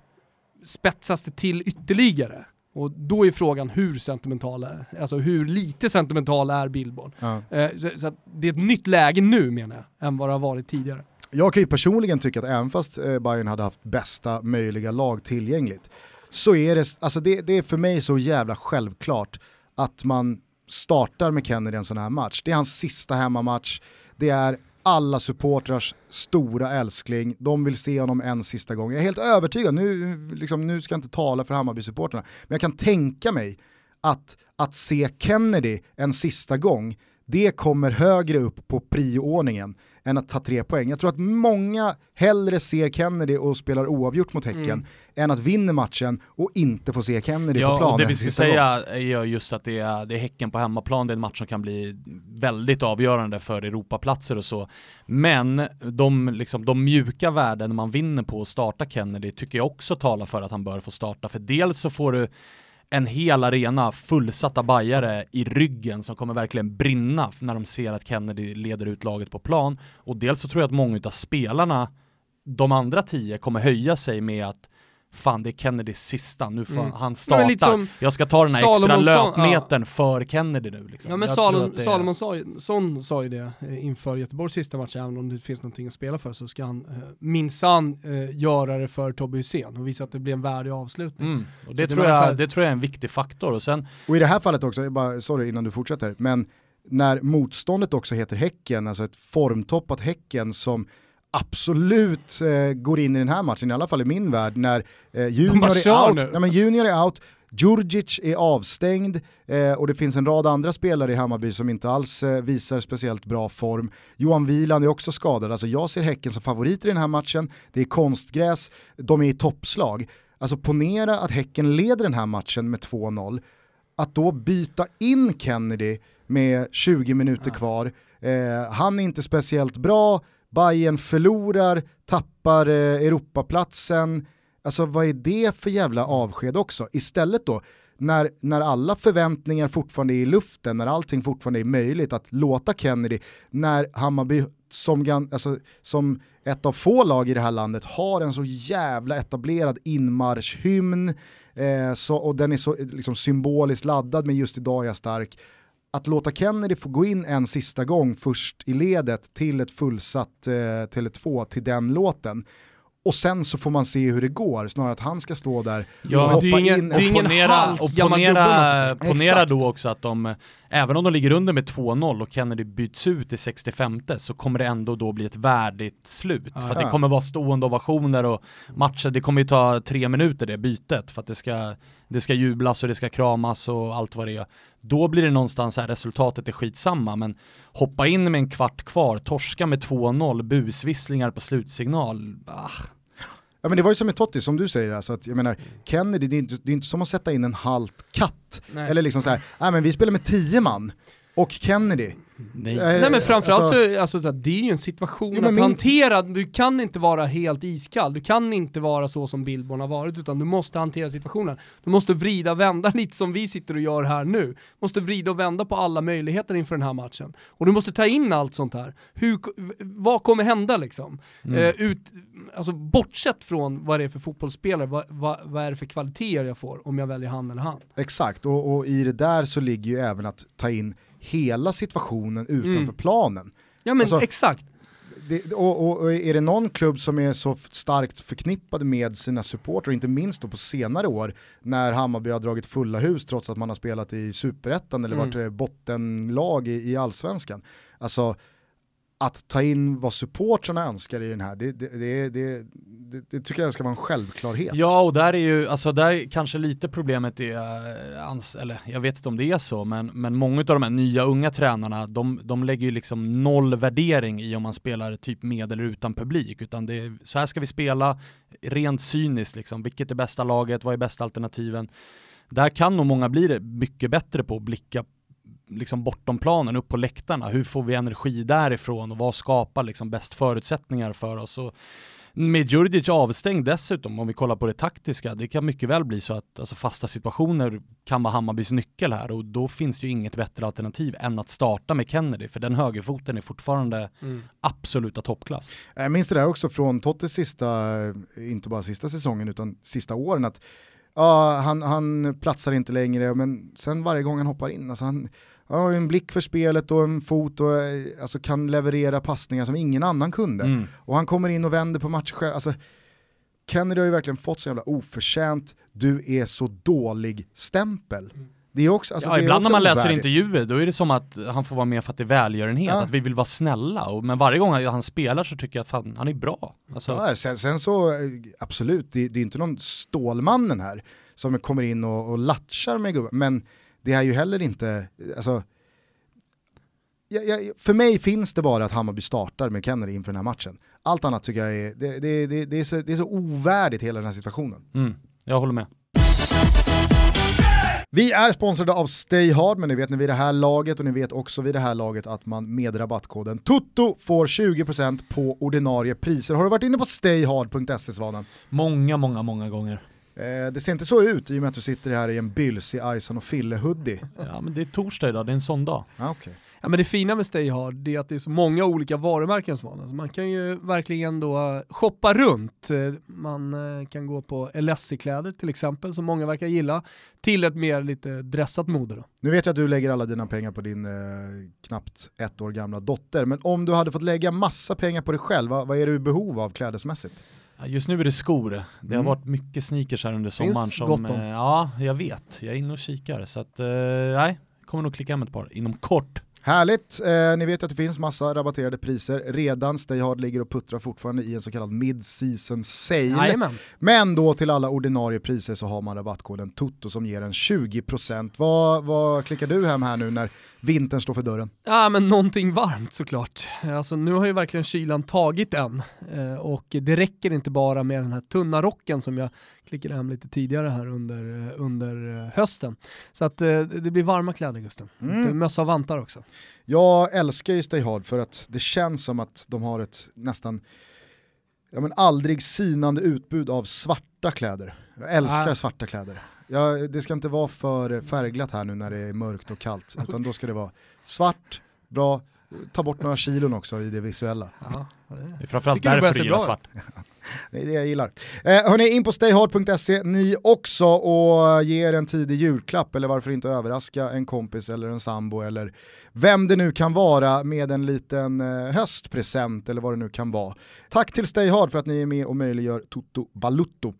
spetsas det till ytterligare. Och då är frågan hur sentimental är, alltså hur lite sentimental är Billborn? Ja. Eh, så, så det är ett nytt läge nu menar jag, än vad det har varit tidigare. Jag kan ju personligen tycka att även fast eh, Bayern hade haft bästa möjliga lag tillgängligt, så är det, alltså det, det är för mig så jävla självklart att man startar med Kennedy en sån här match. Det är hans sista hemmamatch, det är alla supportrars stora älskling, de vill se honom en sista gång. Jag är helt övertygad, nu, liksom, nu ska jag inte tala för Hammarby-supportrarna, men jag kan tänka mig att, att se Kennedy en sista gång, det kommer högre upp på prioordningen än att ta tre poäng. Jag tror att många hellre ser Kennedy och spelar oavgjort mot Häcken mm. än att vinna matchen och inte få se Kennedy ja, på planen. Det vi ska säga är just att det är, det är Häcken på hemmaplan, det är en match som kan bli väldigt avgörande för Europaplatser och så. Men de, liksom, de mjuka värden man vinner på att starta Kennedy tycker jag också talar för att han bör få starta. För dels så får du en hel arena fullsatta bajare i ryggen som kommer verkligen brinna när de ser att Kennedy leder ut laget på plan. Och dels så tror jag att många av spelarna, de andra tio, kommer höja sig med att fan det är Kennedys sista, nu får mm. han starta. Jag ska ta den här Salomonsson, extra löpmetern ja. för Kennedy nu. Liksom. Ja men Salom, är... Salomonsson sa ju det eh, inför Göteborgs sista match, även om det finns någonting att spela för så ska han eh, minsann eh, göra det för Tobbe Hysén och visa att det blir en värdig avslutning. Mm. Och det, tror jag, här... det tror jag är en viktig faktor. Och, sen... och i det här fallet också, bara, sorry innan du fortsätter, men när motståndet också heter Häcken, alltså ett formtoppat Häcken som absolut eh, går in i den här matchen, i alla fall i min värld, när eh, junior, är out, nej, men junior är out, Djurdjic är avstängd eh, och det finns en rad andra spelare i Hammarby som inte alls eh, visar speciellt bra form. Johan Wieland är också skadad, alltså jag ser Häcken som favoriter i den här matchen, det är konstgräs, de är i toppslag. Alltså ponera att Häcken leder den här matchen med 2-0, att då byta in Kennedy med 20 minuter kvar, eh, han är inte speciellt bra, Bayern förlorar, tappar eh, Europaplatsen. Alltså vad är det för jävla avsked också? Istället då, när, när alla förväntningar fortfarande är i luften, när allting fortfarande är möjligt, att låta Kennedy, när Hammarby som, alltså, som ett av få lag i det här landet har en så jävla etablerad inmarschhymn eh, så, och den är så liksom, symboliskt laddad med just idag är jag stark att låta Kennedy få gå in en sista gång först i ledet till ett fullsatt eh, Tele2 till den låten och sen så får man se hur det går, snarare att han ska stå där ja, och hoppa ingen, in. Och ponera, och ponera, ponera då också att de, även om de ligger under med 2-0 och Kennedy byts ut i 65 så kommer det ändå då bli ett värdigt slut. Ah, för att det kommer vara stående ovationer och matcher, det kommer ju ta tre minuter det bytet för att det ska, det ska jublas och det ska kramas och allt vad det är. Då blir det någonstans här, resultatet är skitsamma, men hoppa in med en kvart kvar, torska med 2-0, busvisslingar på slutsignal, ah Ja men det var ju som med Totti, som du säger, alltså att, jag menar, Kennedy, det är, inte, det är inte som att sätta in en halt katt. Nej. Eller liksom såhär, nej men vi spelar med tio man, och Kennedy. Nej. Nej men framförallt alltså, så, alltså, det är ju en situation ja, att min... hantera, du kan inte vara helt iskall, du kan inte vara så som Billborn har varit, utan du måste hantera situationen. Du måste vrida och vända lite som vi sitter och gör här nu. Du måste vrida och vända på alla möjligheter inför den här matchen. Och du måste ta in allt sånt här. Hur, vad kommer hända liksom? Mm. Uh, ut, alltså bortsett från vad det är för fotbollsspelare, vad, vad, vad, är det för kvaliteter jag får om jag väljer han eller han? Exakt, och, och i det där så ligger ju även att ta in hela situationen utanför mm. planen. Ja men alltså, exakt. Det, och, och, är det någon klubb som är så starkt förknippad med sina supportrar, inte minst då på senare år, när Hammarby har dragit fulla hus trots att man har spelat i superettan eller mm. varit bottenlag i, i allsvenskan. Alltså, att ta in vad supportrarna önskar i den här, det, det, det, det, det, tycker jag ska vara en självklarhet. Ja, och där är ju, alltså där kanske lite problemet är, eh, eller jag vet inte om det är så, men, men många av de här nya unga tränarna, de, de lägger ju liksom noll värdering i om man spelar typ med eller utan publik, utan det är, så här ska vi spela, rent cyniskt liksom, vilket är bästa laget, vad är bästa alternativen? Där kan nog många bli det mycket bättre på att blicka liksom bortom planen, upp på läktarna. Hur får vi energi därifrån och vad skapar liksom bäst förutsättningar för oss? Och med Djurdjic avstängd dessutom, om vi kollar på det taktiska, det kan mycket väl bli så att alltså, fasta situationer kan vara Hammarbys nyckel här och då finns det ju inget bättre alternativ än att starta med Kennedy, för den högerfoten är fortfarande mm. absoluta toppklass. Jag minns det där också från Tottes sista, inte bara sista säsongen utan sista åren, att ja, han, han platsar inte längre, men sen varje gång han hoppar in, alltså han, har en blick för spelet och en fot och eh, alltså, kan leverera passningar som ingen annan kunde. Mm. Och han kommer in och vänder på matcher själv. Alltså, Kennedy har ju verkligen fått så jävla oförtjänt, du är så dålig stämpel. Mm. Det är också, alltså, ja, ibland när man ovärdigt. läser intervjuer då är det som att han får vara med för att det är välgörenhet, ja. att vi vill vara snälla. Och, men varje gång han spelar så tycker jag att fan, han är bra. Alltså. Ja, sen, sen, så, eh, absolut, det, det är inte någon Stålmannen här som kommer in och, och latchar med gubben, men det är ju heller inte, alltså, jag, jag, för mig finns det bara att Hammarby startar med Kennedy inför den här matchen. Allt annat tycker jag är, det, det, det, det är, så, det är så ovärdigt hela den här situationen. Mm, jag håller med. Vi är sponsrade av Stay Hard, men ni vet ni vid det här laget och ni vet också vid det här laget att man med rabattkoden TUTTO får 20% på ordinarie priser. Har du varit inne på stayhard.se Svanen? Många, många, många gånger. Eh, det ser inte så ut i och med att du sitter här i en bylsig Ison och Fille-hoodie. Ja men det är torsdag idag, det är en sån dag. Ah, okay. Ja men det fina med Stay Hard är att det är så många olika varumärken som alltså man kan ju verkligen då shoppa runt. Man eh, kan gå på LSI-kläder till exempel som många verkar gilla till ett mer lite dressat mode då. Nu vet jag att du lägger alla dina pengar på din eh, knappt ett år gamla dotter, men om du hade fått lägga massa pengar på dig själv, vad, vad är du i behov av klädesmässigt? Just nu är det skor. Det har mm. varit mycket sneakers här under sommaren. Finns som, gott om. Eh, ja, jag vet. Jag är inne och kikar. Så att, eh, nej, kommer nog klicka hem ett par inom kort. Härligt, eh, ni vet att det finns massa rabatterade priser redan. Stay Hard ligger och puttrar fortfarande i en så kallad mid-season sale. Jajamän. Men då till alla ordinarie priser så har man rabattkoden TOTO som ger en 20%. Vad, vad klickar du hem här nu när vintern står för dörren? Ja men någonting varmt såklart. Alltså nu har ju verkligen kylan tagit en eh, och det räcker inte bara med den här tunna rocken som jag klickade hem lite tidigare här under, eh, under eh, hösten. Så att det blir varma kläder Gusten. Mm. Mössa och vantar också. Jag älskar ju Stay Hard för att det känns som att de har ett nästan ja, men aldrig sinande utbud av svarta kläder. Jag älskar ah. svarta kläder. Ja, det ska inte vara för färgglatt här nu när det är mörkt och kallt, utan då ska det vara svart, bra, ta bort några kilon också i det visuella. Ja, det är framförallt därför du gillar svart. det är det jag gillar. Eh, hörni, in på stayhard.se ni också och ge er en tidig julklapp eller varför inte överraska en kompis eller en sambo eller vem det nu kan vara med en liten eh, höstpresent eller vad det nu kan vara. Tack till Stayhard för att ni är med och möjliggör Toto Balutto.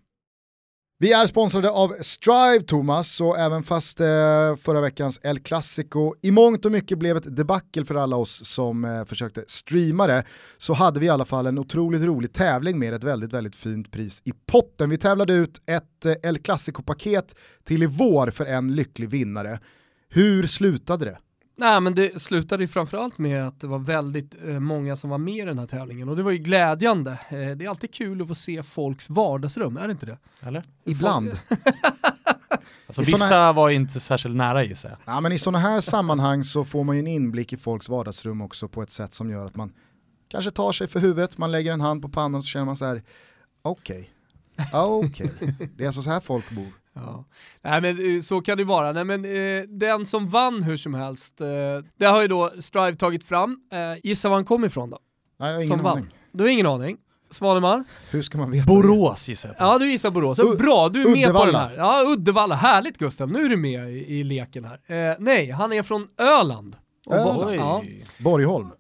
Vi är sponsrade av Strive Thomas och även fast eh, förra veckans El Clasico i mångt och mycket blev ett debacle för alla oss som eh, försökte streama det så hade vi i alla fall en otroligt rolig tävling med ett väldigt, väldigt fint pris i potten. Vi tävlade ut ett eh, El Clasico-paket till i vår för en lycklig vinnare. Hur slutade det? Nej men det slutade ju framförallt med att det var väldigt eh, många som var med i den här tävlingen och det var ju glädjande. Eh, det är alltid kul att få se folks vardagsrum, är det inte det? Eller? Ibland. alltså, vissa här... var inte särskilt nära gissar jag. Ja men i sådana här sammanhang så får man ju en inblick i folks vardagsrum också på ett sätt som gör att man kanske tar sig för huvudet, man lägger en hand på pannan och så känner man så här, okej, okay. okej, okay. det är alltså så här folk bor. Ja. Nej men eh, så kan det vara. Nej, men, eh, den som vann hur som helst, eh, det har ju då Strive tagit fram. Eh, gissa var han kom ifrån då? Nej, jag har ingen som aning. Vann. Du har ingen aning? Svanemar? Hur ska man veta Borås gissar jag på. Ja du gissar Borås, U bra du är Uddevalla. med på den här. Ja Uddevalla, härligt Gustav, nu är du med i, i leken här. Eh, nej, han är från Öland. Öland? Ja. Borgholm.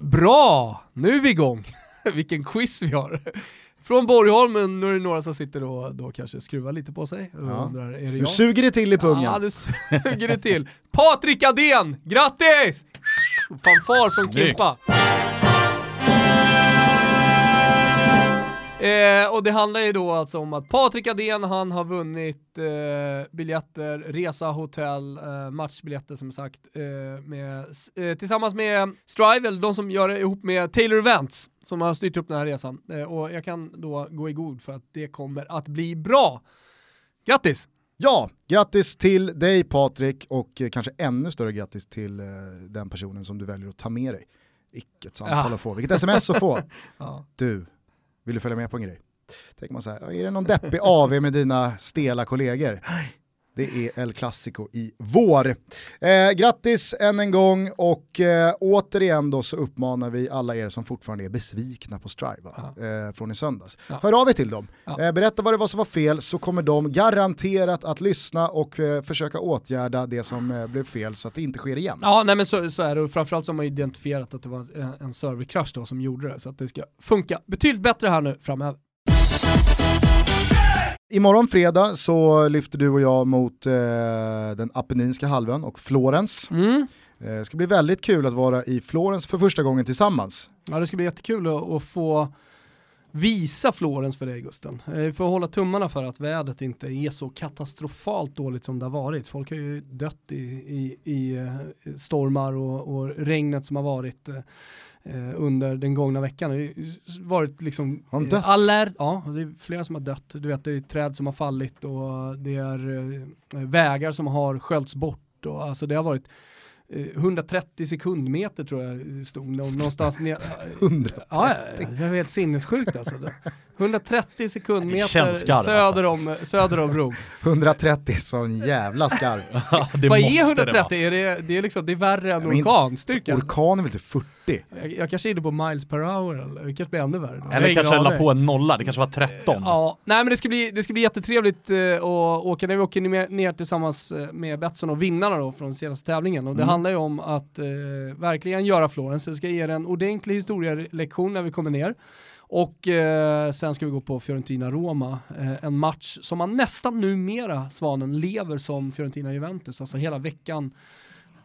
Bra, nu är vi igång. Vilken quiz vi har från Borgholm, nu är det några som sitter och då kanske skruvar lite på sig. Ja. Undrar, är det nu suger det till i pungen. Ja, nu suger det till. Patrik Adén, grattis! Fanfar från Kimpa. Eh, och det handlar ju då alltså om att Patrik Adén, han har vunnit eh, biljetter, resa, hotell, eh, matchbiljetter som sagt, eh, med, eh, tillsammans med Strive, eller de som gör det ihop med Taylor Events, som har styrt upp den här resan. Eh, och jag kan då gå i god för att det kommer att bli bra. Grattis! Ja, grattis till dig Patrik och kanske ännu större grattis till den personen som du väljer att ta med dig. Vilket samtal ja. att få, vilket sms att få. ja. Du, vill du följa med på en grej? Tänker man så här, är det någon deppig AV med dina stela kollegor? Det är El Clasico i vår. Eh, grattis än en gång och eh, återigen då så uppmanar vi alla er som fortfarande är besvikna på Strive ja. eh, från i söndags. Ja. Hör av er till dem. Ja. Eh, berätta vad det var som var fel så kommer de garanterat att lyssna och eh, försöka åtgärda det som eh, blev fel så att det inte sker igen. Ja, nej men så, så är det och framförallt så har man identifierat att det var en serverkrasch då som gjorde det så att det ska funka betydligt bättre här nu framöver. Imorgon fredag så lyfter du och jag mot eh, den Apenninska halvön och Florens. Mm. Eh, det ska bli väldigt kul att vara i Florens för första gången tillsammans. Ja det ska bli jättekul att, att få visa Florens för dig Gusten. Vi eh, får hålla tummarna för att vädret inte är så katastrofalt dåligt som det har varit. Folk har ju dött i, i, i eh, stormar och, och regnet som har varit eh, under den gångna veckan. Det har varit liksom har dött? alert, ja det är flera som har dött. Du vet det är träd som har fallit och det är eh, vägar som har sköljts bort och alltså det har varit 130 sekundmeter tror jag stod någonstans ner. 130? Ja, det är helt sinnessjukt alltså. 130 sekundmeter söder, om, söder om Rom. 130, sån jävla skarv. Vad är 130? Det är det, det, är liksom, det är värre än orkanstyrka. Orkan är väl typ 40? Jag, jag kanske är inne på miles per hour, eller det kanske blir ännu värre. Eller kanske la på en nolla, det kanske var 13. Ja, nej men det ska bli, det ska bli jättetrevligt uh, att åka när vi åker ner, ner tillsammans eh, med Betsson och vinnarna då från senaste tävlingen. Och det mm. handlar ju om att uh, verkligen göra Florens, det ska ge er en ordentlig historielektion när vi kommer ner. Och eh, sen ska vi gå på Fiorentina-Roma, eh, en match som man nästan numera, Svanen, lever som Fiorentina-Juventus. Alltså hela veckan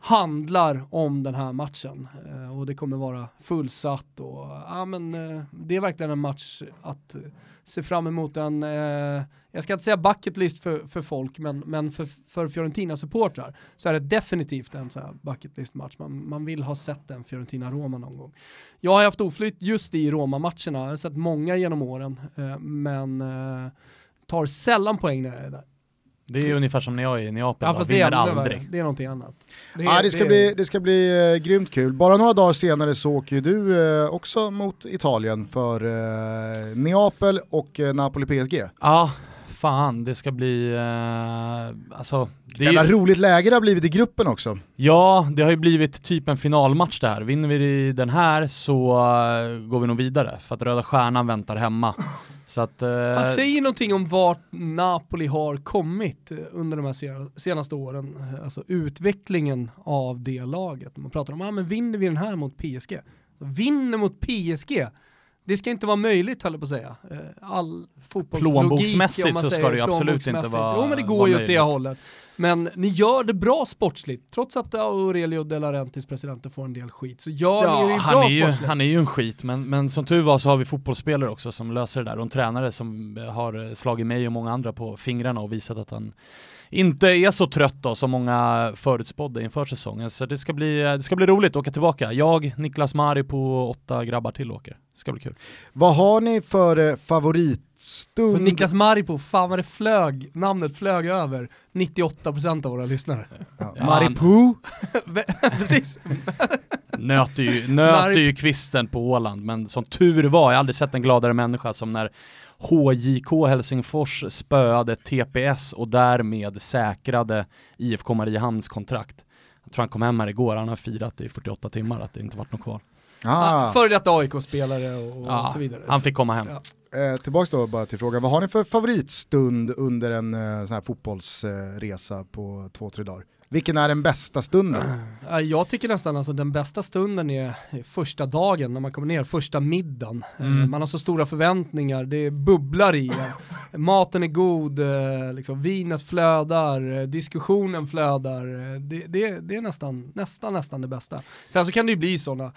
handlar om den här matchen. Eh, och det kommer vara fullsatt och ja men eh, det är verkligen en match att eh, se fram emot en, eh, jag ska inte säga bucket list för, för folk, men, men för, för Fiorentina-supportrar så är det definitivt en så här bucket list-match. Man, man vill ha sett en Fiorentina-Roma någon gång. Jag har haft oflytt just i Roma-matcherna, jag har sett många genom åren, eh, men eh, tar sällan poäng när jag är där. Det är ungefär som när jag är i Neapel, ja, fast det är aldrig. Det är någonting annat. Det, ja, det, ska, det bli, det ska bli uh, grymt kul. Bara några dagar senare så åker ju du uh, också mot Italien för uh, Neapel och Napoli PSG. Ja, fan det ska bli, uh, alltså. Det Jävla roligt läge det har blivit i gruppen också. Ja, det har ju blivit typ en finalmatch det här. Vinner vi den här så går vi nog vidare, för att Röda Stjärnan väntar hemma. Så att, eh... Fast säg någonting om vart Napoli har kommit under de här senaste åren. Alltså utvecklingen av det laget. Man pratar om, ah, men vinner vi den här mot PSG? Vinner mot PSG? Det ska inte vara möjligt höll jag på att säga. Eh, all fotbollslogik. Plånboksmässigt så ska det ju absolut inte vara Jo men det går ju åt det hållet. Men ni gör det bra sportsligt, trots att Aurelio De Laurentiis, presidenten, får en del skit, så gör ja, ni han bra är ju, sportsligt. Han är ju en skit, men, men som tur var så har vi fotbollsspelare också som löser det där, och en tränare som har slagit mig och många andra på fingrarna och visat att han inte är så trött då som många förutspådde inför säsongen. Så det ska bli, det ska bli roligt att åka tillbaka. Jag, Niklas Mari på åtta grabbar till åker. Det ska bli kul. Vad har ni för eh, favoritstund? Så Niklas Maripo, fan vad det flög, namnet flög över 98% av våra lyssnare. Ja. ja Maripo? Precis. nöter ju, nöter ju kvisten på Åland, men som tur var, jag har aldrig sett en gladare människa som när HJK Helsingfors spöade TPS och därmed säkrade IFK Mariehamns kontrakt. Jag tror han kom hem här igår, han har firat i 48 timmar att det inte varit något kvar. Ah. Före detta AIK-spelare och, ah, så vidare. Han fick komma hem. Ja. Eh, tillbaks då bara till frågan, vad har ni för favoritstund under en eh, sån här fotbollsresa på två, tre dagar? Vilken är den bästa stunden? Jag tycker nästan alltså den bästa stunden är första dagen när man kommer ner, första middagen. Eh, mm. Man har så stora förväntningar, det bubblar i Maten är god, eh, liksom, vinet flödar, eh, diskussionen flödar. Det, det, det är nästan, nästan, nästan det bästa. Sen så kan det ju bli sådana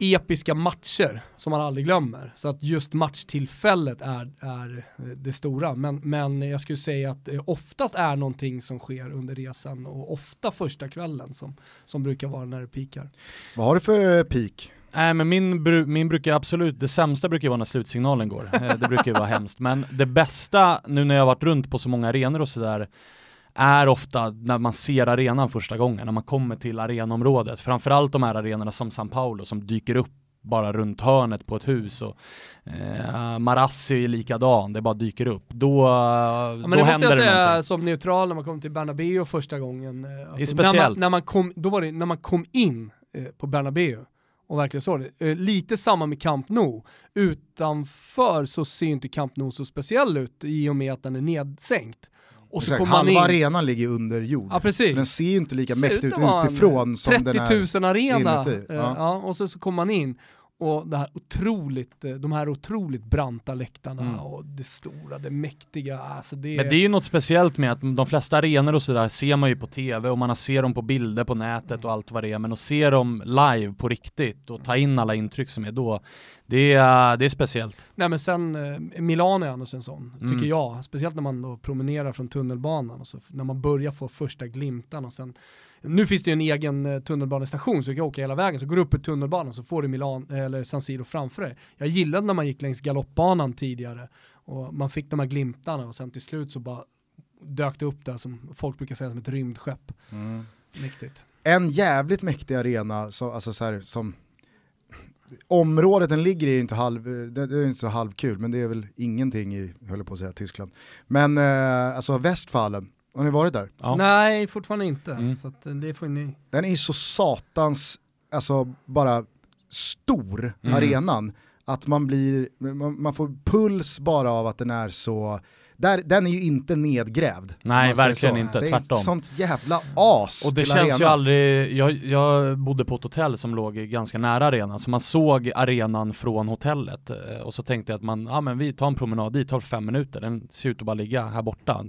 episka matcher som man aldrig glömmer. Så att just matchtillfället är, är det stora. Men, men jag skulle säga att det oftast är någonting som sker under resan och ofta första kvällen som, som brukar vara när det pikar. Vad har du för eh, peak? Nej men min, min brukar absolut, det sämsta brukar vara när slutsignalen går. Eh, det brukar ju vara hemskt. Men det bästa, nu när jag har varit runt på så många arenor och sådär, är ofta när man ser arenan första gången, när man kommer till arenområdet. Framförallt de här arenorna som San Paulo som dyker upp bara runt hörnet på ett hus och eh, Marassi är likadan, det bara dyker upp. Då, ja, men då det måste jag säga någonting. som neutral när man kom till Bernabéu första gången. Alltså, det är alltså, speciellt. När man, när man, kom, då var det när man kom in eh, på Bernabéu och verkligen så det. Eh, lite samma med Camp Nou. Utanför så ser inte Camp Nou så speciell ut i och med att den är nedsänkt. Och så Exakt, halva in... arenan ligger under jord. Ja, precis. Så den ser ju inte lika mäktig ut utifrån som den är 30 000 arena. Inuti. Ja. ja. och så, så kommer man in och det här otroligt, eh, de här otroligt branta läktarna mm. och det stora, det mäktiga. Alltså det... Men det är ju något speciellt med att de flesta arenor och sådär ser man ju på tv och man ser dem på bilder på nätet och allt vad det är, men att se dem live på riktigt och ta in alla intryck som är då, det är, det är speciellt. Nej men sen, eh, Milano är annars en sån, mm. tycker jag. Speciellt när man då promenerar från tunnelbanan och så, när man börjar få första glimtan och sen nu finns det ju en egen eh, tunnelbanestation så du kan åka hela vägen, så går du upp i tunnelbanan så får du Milan, eller San Siro framför dig. Jag gillade när man gick längs galoppbanan tidigare och man fick de här glimtarna och sen till slut så bara dök det upp där som folk brukar säga som ett rymdskepp. Mm. Mäktigt. En jävligt mäktig arena, så, alltså så här, som området den ligger i är inte, halv, det är inte så halvkul, men det är väl ingenting i, höll på att säga, Tyskland. Men eh, alltså Westfalen, har ni varit där? Ja. Nej, fortfarande inte. Mm. Så eh, det får ni... Den är så satans, alltså bara stor, mm. arenan, att man blir, man, man, får puls bara av att den är så, där, den är ju inte nedgrävd. Nej, verkligen inte, det tvärtom. Det är sånt jävla as Och det känns arenan. ju aldrig, jag, jag bodde på ett hotell som låg ganska nära arenan, så man såg arenan från hotellet. Eh, och så tänkte jag att man, ja men vi tar en promenad dit, tar fem minuter, den ser ut att bara ligga här borta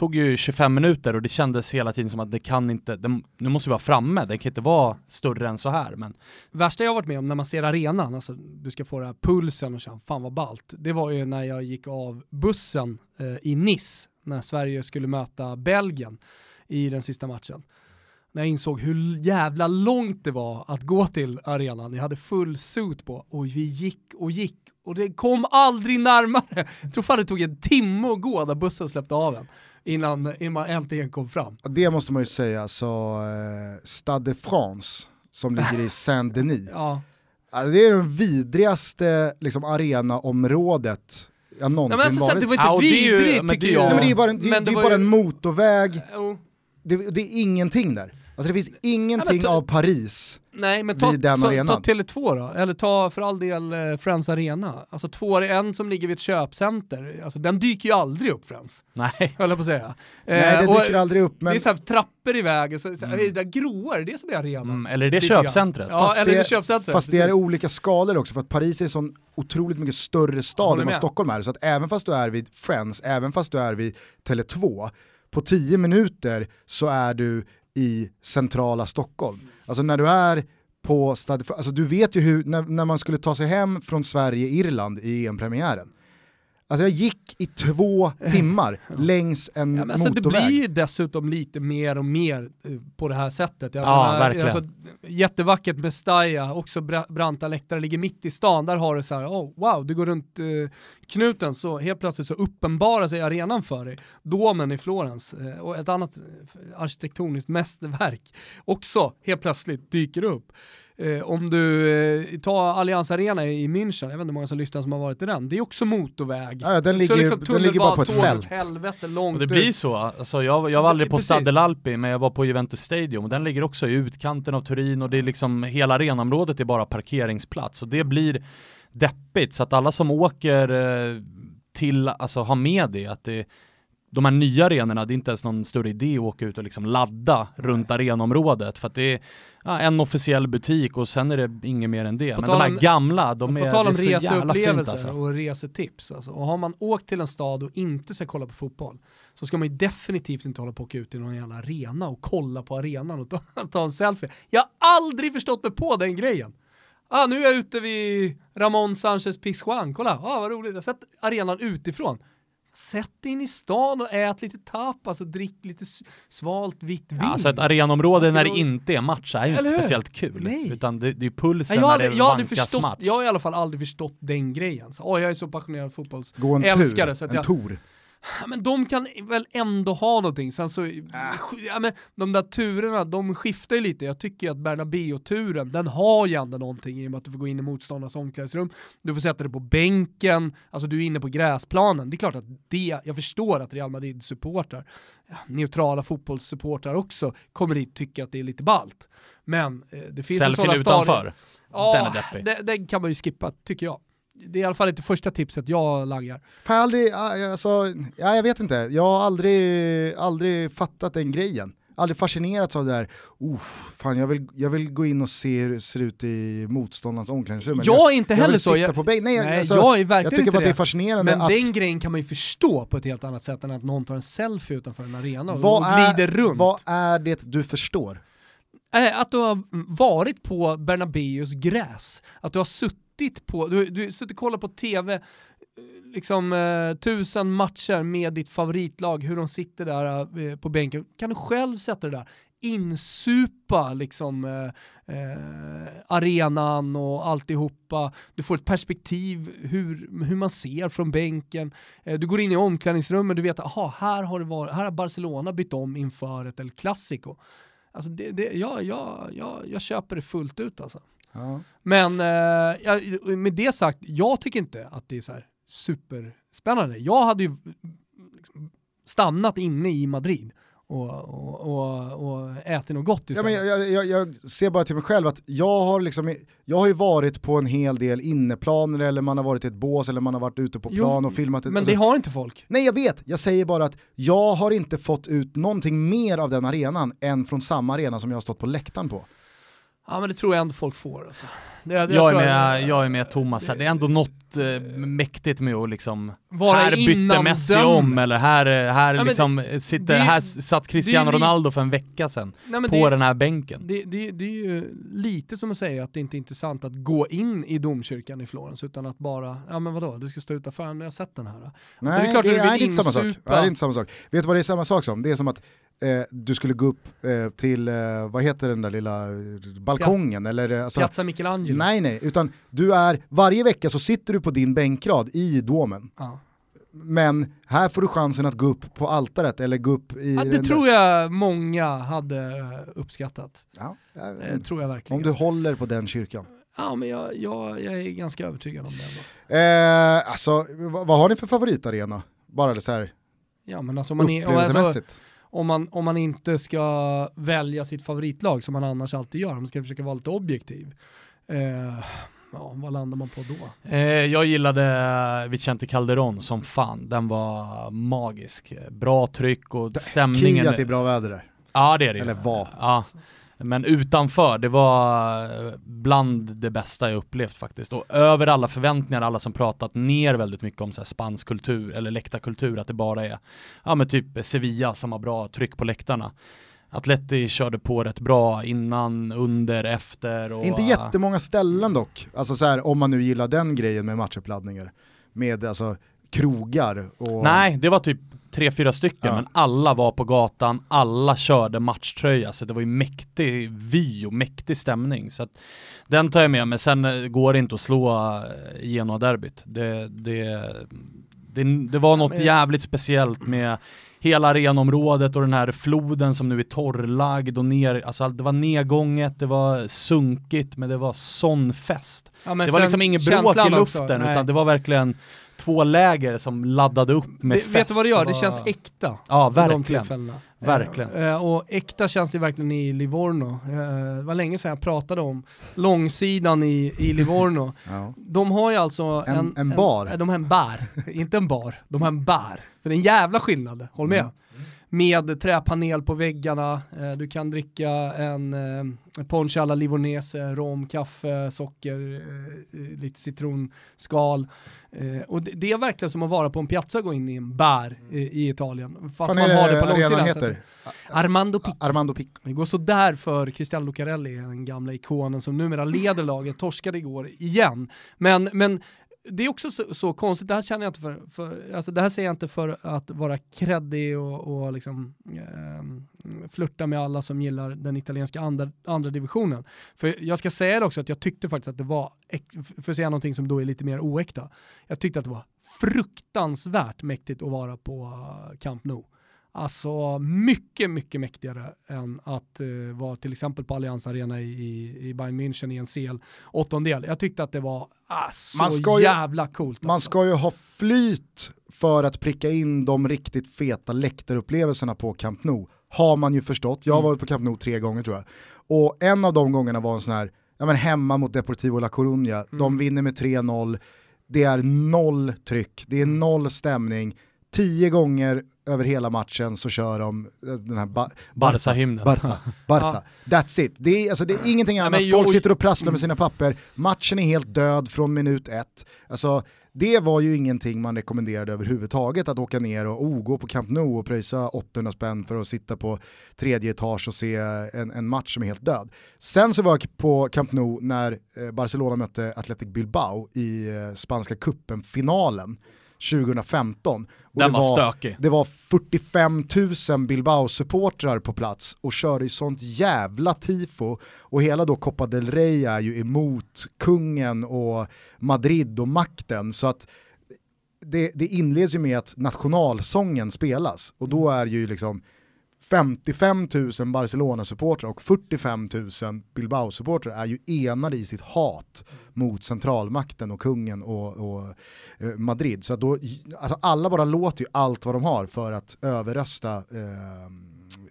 tog ju 25 minuter och det kändes hela tiden som att det kan inte, det, nu måste vi vara framme, det kan inte vara större än så här. Men... Värsta jag varit med om när man ser arenan, alltså du ska få den här pulsen och känna fan vad ballt, det var ju när jag gick av bussen eh, i Nice när Sverige skulle möta Belgien i den sista matchen. När jag insåg hur jävla långt det var att gå till arenan, jag hade full suit på och vi gick och gick och det kom aldrig närmare. Jag tror fan det tog en timme att gå där bussen släppte av en innan, innan man äntligen kom fram. Det måste man ju säga, så eh, Stade de France som ligger i Saint-Denis. ja. Alltså, det är det vidrigaste liksom, arenaområdet jag någonsin Nej, alltså, varit. Det var inte ja, vidrigt tycker jag. Nej, men det är bara en, det, det är bara ju... en motorväg, oh. det, det, är ingenting där. Alltså det finns ingenting ja, av Paris Nej men ta, den så, ta Tele2 då, eller ta för all del eh, Friends Arena. Alltså två, en som ligger vid ett köpcenter, alltså den dyker ju aldrig upp Friends. Nej. Höll jag på att säga. Nej det eh, dyker aldrig upp men... Det är så trappor i vägen, så, så, mm. det där gråa, är det som är arenan? Mm, eller är det köpcentret? Ja, fast eller det, det köpcentret. Fast det är olika skalor också, för att Paris är en sån otroligt mycket större stad än vad Stockholm är. Så att även fast du är vid Friends, även fast du är vid Tele2, på tio minuter så är du i centrala Stockholm. Alltså när du är på stad, alltså du vet ju hur, när, när man skulle ta sig hem från Sverige-Irland i EM-premiären, Alltså jag gick i två timmar längs en ja, alltså motorväg. Det blir ju dessutom lite mer och mer eh, på det här sättet. Jag ja, menar, verkligen. Alltså, jättevackert med Staya, också branta läktare, ligger mitt i stan. Där har du så här, oh, wow, du går runt eh, knuten så helt plötsligt så uppenbarar sig arenan för dig. Domen i Florens eh, och ett annat eh, arkitektoniskt mästerverk också helt plötsligt dyker upp. Eh, om du eh, tar Allianz Arena i München, jag vet inte hur många som lyssnar som har varit i den, det är också motorväg. Ja, den, ligger, liksom den ligger bara på ett fält. Helvete, långt och det blir så, alltså jag, jag var aldrig på Stade Alpi men jag var på Juventus Stadium. Och den ligger också i utkanten av Turin och det är liksom, hela arenaområdet är bara parkeringsplats. Och det blir deppigt. Så att alla som åker eh, till, alltså har med det, att det de här nya arenorna, det är inte ens någon större idé att åka ut och liksom ladda runt arenområdet för att det är ja, en officiell butik och sen är det inget mer än det. På Men de här gamla, de är, på tal om det är så jävla fint alltså. och resetips, alltså. och har man åkt till en stad och inte ska kolla på fotboll så ska man ju definitivt inte hålla på och åka ut till någon jävla arena och kolla på arenan och ta, ta en selfie. Jag har aldrig förstått mig på den grejen. Ah, nu är jag ute vid Ramon Sanchez Pizjuan, kolla, ah, vad roligt, jag har sett arenan utifrån. Sätt dig in i stan och ät lite tapas och drick lite svalt vitt vin. Ja, alltså ett arenområde när det inte är match är ju inte speciellt kul. Nej. Utan det, det är pulsen jag när aldrig, det jag, vankas förstått, match. jag har i alla fall aldrig förstått den grejen. Så, oh, jag är så passionerad fotbollsälskare Gå en tur, så att en jag, tour. Ja, men de kan väl ändå ha någonting, sen så, Äh. ja, men de där turerna, de skiftar ju lite. Jag tycker att Bernabéu-turen, den har ju ändå någonting i och med att du får gå in i motståndarnas omklädningsrum, du får sätta dig på bänken, alltså du är inne på gräsplanen. Det är klart att det, jag förstår att Real Madrid-supportrar, neutrala fotbollssupportrar också, kommer dit tycker att det är lite ballt. Men eh, det finns ju sådana Selfien stadier. utanför. Ja, Den det kan man ju skippa, tycker jag. Det är i alla fall inte första tipset jag langar. Fan, jag, aldrig, alltså, ja, jag vet inte, jag har aldrig, aldrig fattat den grejen. Aldrig fascinerats av det där, fan jag vill, jag vill gå in och se hur det ser ut i motståndarnas omklädningsrum. Eller Jag är inte jag heller så. Jag, på. Nej, nej, alltså, jag är verkligen jag tycker inte bara att det är det. fascinerande Men att den grejen kan man ju förstå på ett helt annat sätt än att någon tar en selfie utanför en arena och, och är, glider runt. vad är det du förstår? Äh, att du har varit på Bernabéus gräs, att du har suttit på, du, du har suttit och kollat på tv, eh, liksom eh, tusen matcher med ditt favoritlag, hur de sitter där eh, på bänken. Kan du själv sätta det där? Insupa liksom eh, eh, arenan och alltihopa. Du får ett perspektiv hur, hur man ser från bänken. Eh, du går in i omklädningsrummet, du vet att här, har det varit, här har Barcelona bytt om inför ett El Clasico. Alltså det, det, ja, ja, ja, jag köper det fullt ut alltså. Ja. Men eh, med det sagt, jag tycker inte att det är så här superspännande. Jag hade ju liksom stannat inne i Madrid och, och, och, och ätit något gott Ja, istället. men jag, jag, jag ser bara till mig själv att jag har, liksom, jag har ju varit på en hel del inneplaner eller man har varit i ett bås eller man har varit ute på Jo, plan och filmat. men alltså, det har inte folk. Nej jag vet, jag säger bara att jag har inte fått ut någonting mer av den arenan än från samma arena som jag har stått på läktaren på. Ja men det tror jag ändå folk får alltså. Det, det Jag är, med, jag är med Thomas här, det är ändå något mäktigt med att liksom, Vara här bytte. Messi om eller här, här, men liksom, det- sitter, det är- här satt Cristiano det Ronaldo för en vecka sedan Nej, på det, den här bänken. det, det, det är ju lite som att säga att det inte är intressant att gå in i domkyrkan i Florens utan att bara, ja men vadå, du ska stå utanför, jag har sett den här. Nej, det är klart det, du är inte samma sak. Ja, det är inte samma sak. Vet du vad det är samma sak som? Det är som att eh, du skulle gå upp eh, till, eh, vad heter den där lilla eh, balkongen? Eller, eh, alltså, Piazza Michelangelo. nej nej, utan du är, varje vecka så sitter du på din bänkrad i domen. Ja. Men här får du chansen att gå upp på altaret eller gå upp i... Ja, det tror jag många hade eh, uppskattat. Ja, Det tror jag verkligen. om du håller på den kyrkan. Ja men jag, jag, jag är ganska övertygad om det. Eh, alltså, vad, vad har ni för favoritarena? Bara så här Ja men alltså om man, alltså, upplevelsemässigt. om, man, om man inte ska välja sitt favoritlag som man annars alltid gör, om man ska försöka vara lite objektiv. Eh, ja, vad landar man på då? Eh, jag gillade Vicente Calderon som fan, den var magisk. Bra tryck och stämningen. Kia till bra väder där. Ja det är det Eller var. Ja. Men utanför, det var eh, bland det bästa jag upplevt faktiskt. Och över alla förväntningar, alla som pratat ner väldigt mycket om så spansk kultur eller läktarkultur, att det bara är, ja men typ Sevilla som har bra tryck på läktarna. Atleti körde på rätt bra innan, under, efter och... Inte jättemånga ställen dock, alltså så här, om man nu gillar den grejen med matchuppladdningar. Med alltså krogar och... Nej, det var typ tre, fyra stycken, Ja. men alla var på gatan, alla körde matchtröja, så det var ju mäktig vy och mäktig stämning. Så att, den tar jag med, men sen eh, går det inte att slå eh, Genoa-derbyt. Det, det, det, det var något men- jävligt speciellt med hela arenområdet och den här floden som nu är torrlagd och ner, alltså det var nedgånget, det var sunkigt, men det var sån fest. Ja, det var liksom ingen bråk i luften, också, utan det var verkligen två läger som laddade upp med det, fest. Vet du vad det gör? Det känns äkta. Ja, verkligen. Verkligen. Eh, eh, och äkta känns det verkligen i Livorno. Eh, det var länge sedan jag pratade om långsidan i, i Livorno. Ja. De har ju alltså En- en bar. eh, de har en bar, inte en bar, de har en bar. För det är en jävla skillnad, håll med. Mm. Med träpanel på väggarna, eh, du kan dricka en eh, ponche alla livonese, rom, kaffe, socker, eh, lite citronskal. Och det, är verkligen som att vara på en piazza och gå in i en bar i, Italien. Fast man har det på långsidan. heter? Armando Pic. Armando Pic. Det går sådär för Cristiano Lucarelli, den gamla ikonen som numera leder laget, torskade igår igen. Men, men det är också så, så, konstigt, det här känner jag inte för, för alltså det här säger jag inte för att vara kreddig och, och liksom, eh, flirta med alla som gillar den italienska andra, andra divisionen. För jag ska säga det också att jag tyckte faktiskt att det var, för att säga någonting som då är lite mer oäkta, jag tyckte att det var fruktansvärt mäktigt att vara på Camp Nou. Alltså mycket, mycket mäktigare än att uh, vara till exempel på Allianz Arena i, i Bayern München i en CL åttondel. Jag tyckte att det var ah, så man jävla ju, coolt. Man alltså. ska ju ha flyt för att pricka in de riktigt feta läktarupplevelserna på Camp Nou. Har man ju förstått. Jag har mm. varit på Camp Nou tre gånger tror jag. Och en av de gångerna var en sån här, ja men hemma mot Deportivo La Coruña, mm. de vinner med 3-0, det är noll tryck, det är mm. noll stämning, tio gånger över hela matchen så kör de eh, den här ba Barca-hymnen. Barca, Barca. That's it. Det är, alltså, det är ingenting annat, ja, folk sitter och prasslar med sina papper, matchen är helt död från minut ett. Alltså, det var ju ingenting man rekommenderade överhuvudtaget att åka ner och oh, gå på Camp Nou och pröjsa 800 spänn för att sitta på tredje etage och se en, en match som är helt död. Sen så var jag på Camp Nou när eh, Barcelona mötte Athletic Bilbao i eh, spanska kuppen-finalen 2015. Och Den var, var stökig. Det var 45 000 Bilbao-supportrar på plats och körde i sånt jävla tifo. Och hela då Copa del Rey är ju emot kungen och Madrid och makten. Så att det, det inleds ju med att nationalsången spelas och då är ju liksom 55 000 Barcelona-supportrar och 45 000 Bilbao-supportrar är ju enade i sitt hat mot centralmakten och kungen och, och eh, Madrid. Så då, alltså alla bara låter ju allt vad de har för att överrösta eh,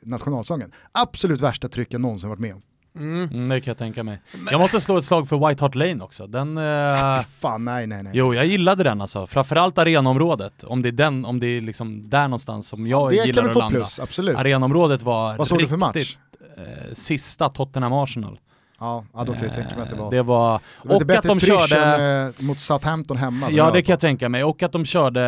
nationalsången. Absolut värsta tryck jag någonsin varit med om. Mm. mm. det kan jag tänka mig. Jag måste slå ett slag för White Hart Lane också. Den... Eh... Fan, nej, nej, nej. Jo, jag gillade den alltså. Framförallt arenaområdet. Om det är den, om det är liksom där någonstans som jag ja, gillar att landa. Plus, absolut. Arenaområdet var Vad såg du för match? Eh, sista Tottenham Arsenal. Ja, ja då kan jag tänka mig att det var... Det var... Det var och att de körde... Än, eh, mot Southampton hemma. Ja, det kan jag tänka mig. Och att de körde,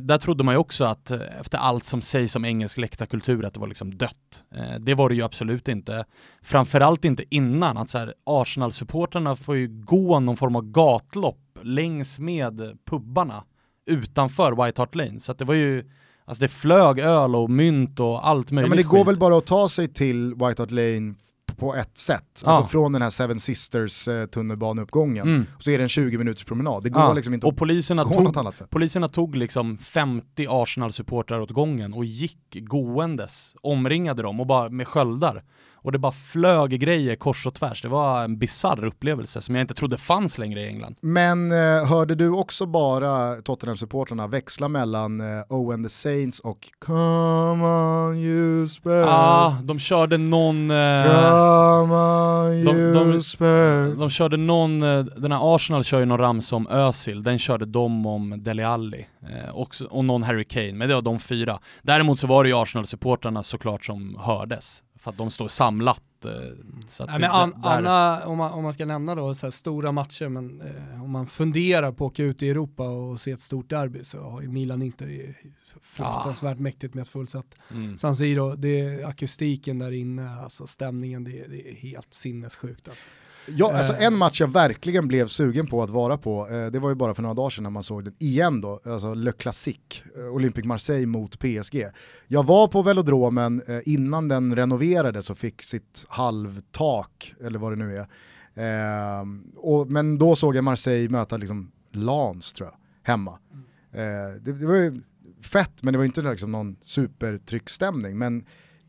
där trodde man ju också att eh, efter allt som sägs om engelsk läktarkultur att det var liksom dött. Eh, det var det ju absolut inte. Framförallt inte innan, att så här, Arsenal-supporterna får ju gå någon form av gatlopp längs med pubbarna utanför White Hart Lane. Så att det var ju Alltså det flög öl och mynt och allt möjligt ja, men det går väl bara att ta sig till White Hart Lane på ett sätt. Ja. Alltså från den här Seven Sisters eh, tunnelbaneuppgången, mm. så är det en 20 minuters promenad. Det går ja. liksom inte och poliserna tog, något annat sätt. Poliserna tog liksom 50 Arsenal-supportrar åt gången och gick gåendes, omringade dem och bara med sköldar och det bara flög grejer kors och tvärs. Det var en bizarr upplevelse som jag inte trodde fanns längre i England. Men eh, hörde du också bara Tottenham-supportrarna växla mellan eh, Oh and the Saints och Come on you spare? Ja, ah, de körde någon... Eh, Come on de, you de, spare. De körde någon, eh, den här Arsenal kör ju någon ramsa om Özil, den körde de om Dele Alli. Eh, och, och någon Harry Kane, men det var de fyra. Däremot så var det ju Arsenal-supportrarna såklart som hördes för att de står samlat. Eh, så Nej, men an, Anna, om man, om man ska nämna då så stora matcher, men eh, om man funderar på att åka ut i Europa och se ett stort derby så har ju Milan inte det fruktansvärt ja. mäktigt med ett fullsatt mm. San Siro. Det är akustiken där inne, alltså stämningen, det, det är helt sinnessjukt alltså. Ja, alltså en match jag verkligen blev sugen på att vara på, eh, det var ju bara för några dagar sedan när man såg den igen då, alltså Le Classique, eh, Olympique Marseille mot PSG. Jag var på velodromen eh, innan den renoverades och fick sitt halvtak, eller vad det nu är. Och, men då såg jag Marseille möta liksom Lans tror jag, hemma. Det, det var ju fett, men det var inte liksom någon supertryckstämning. Men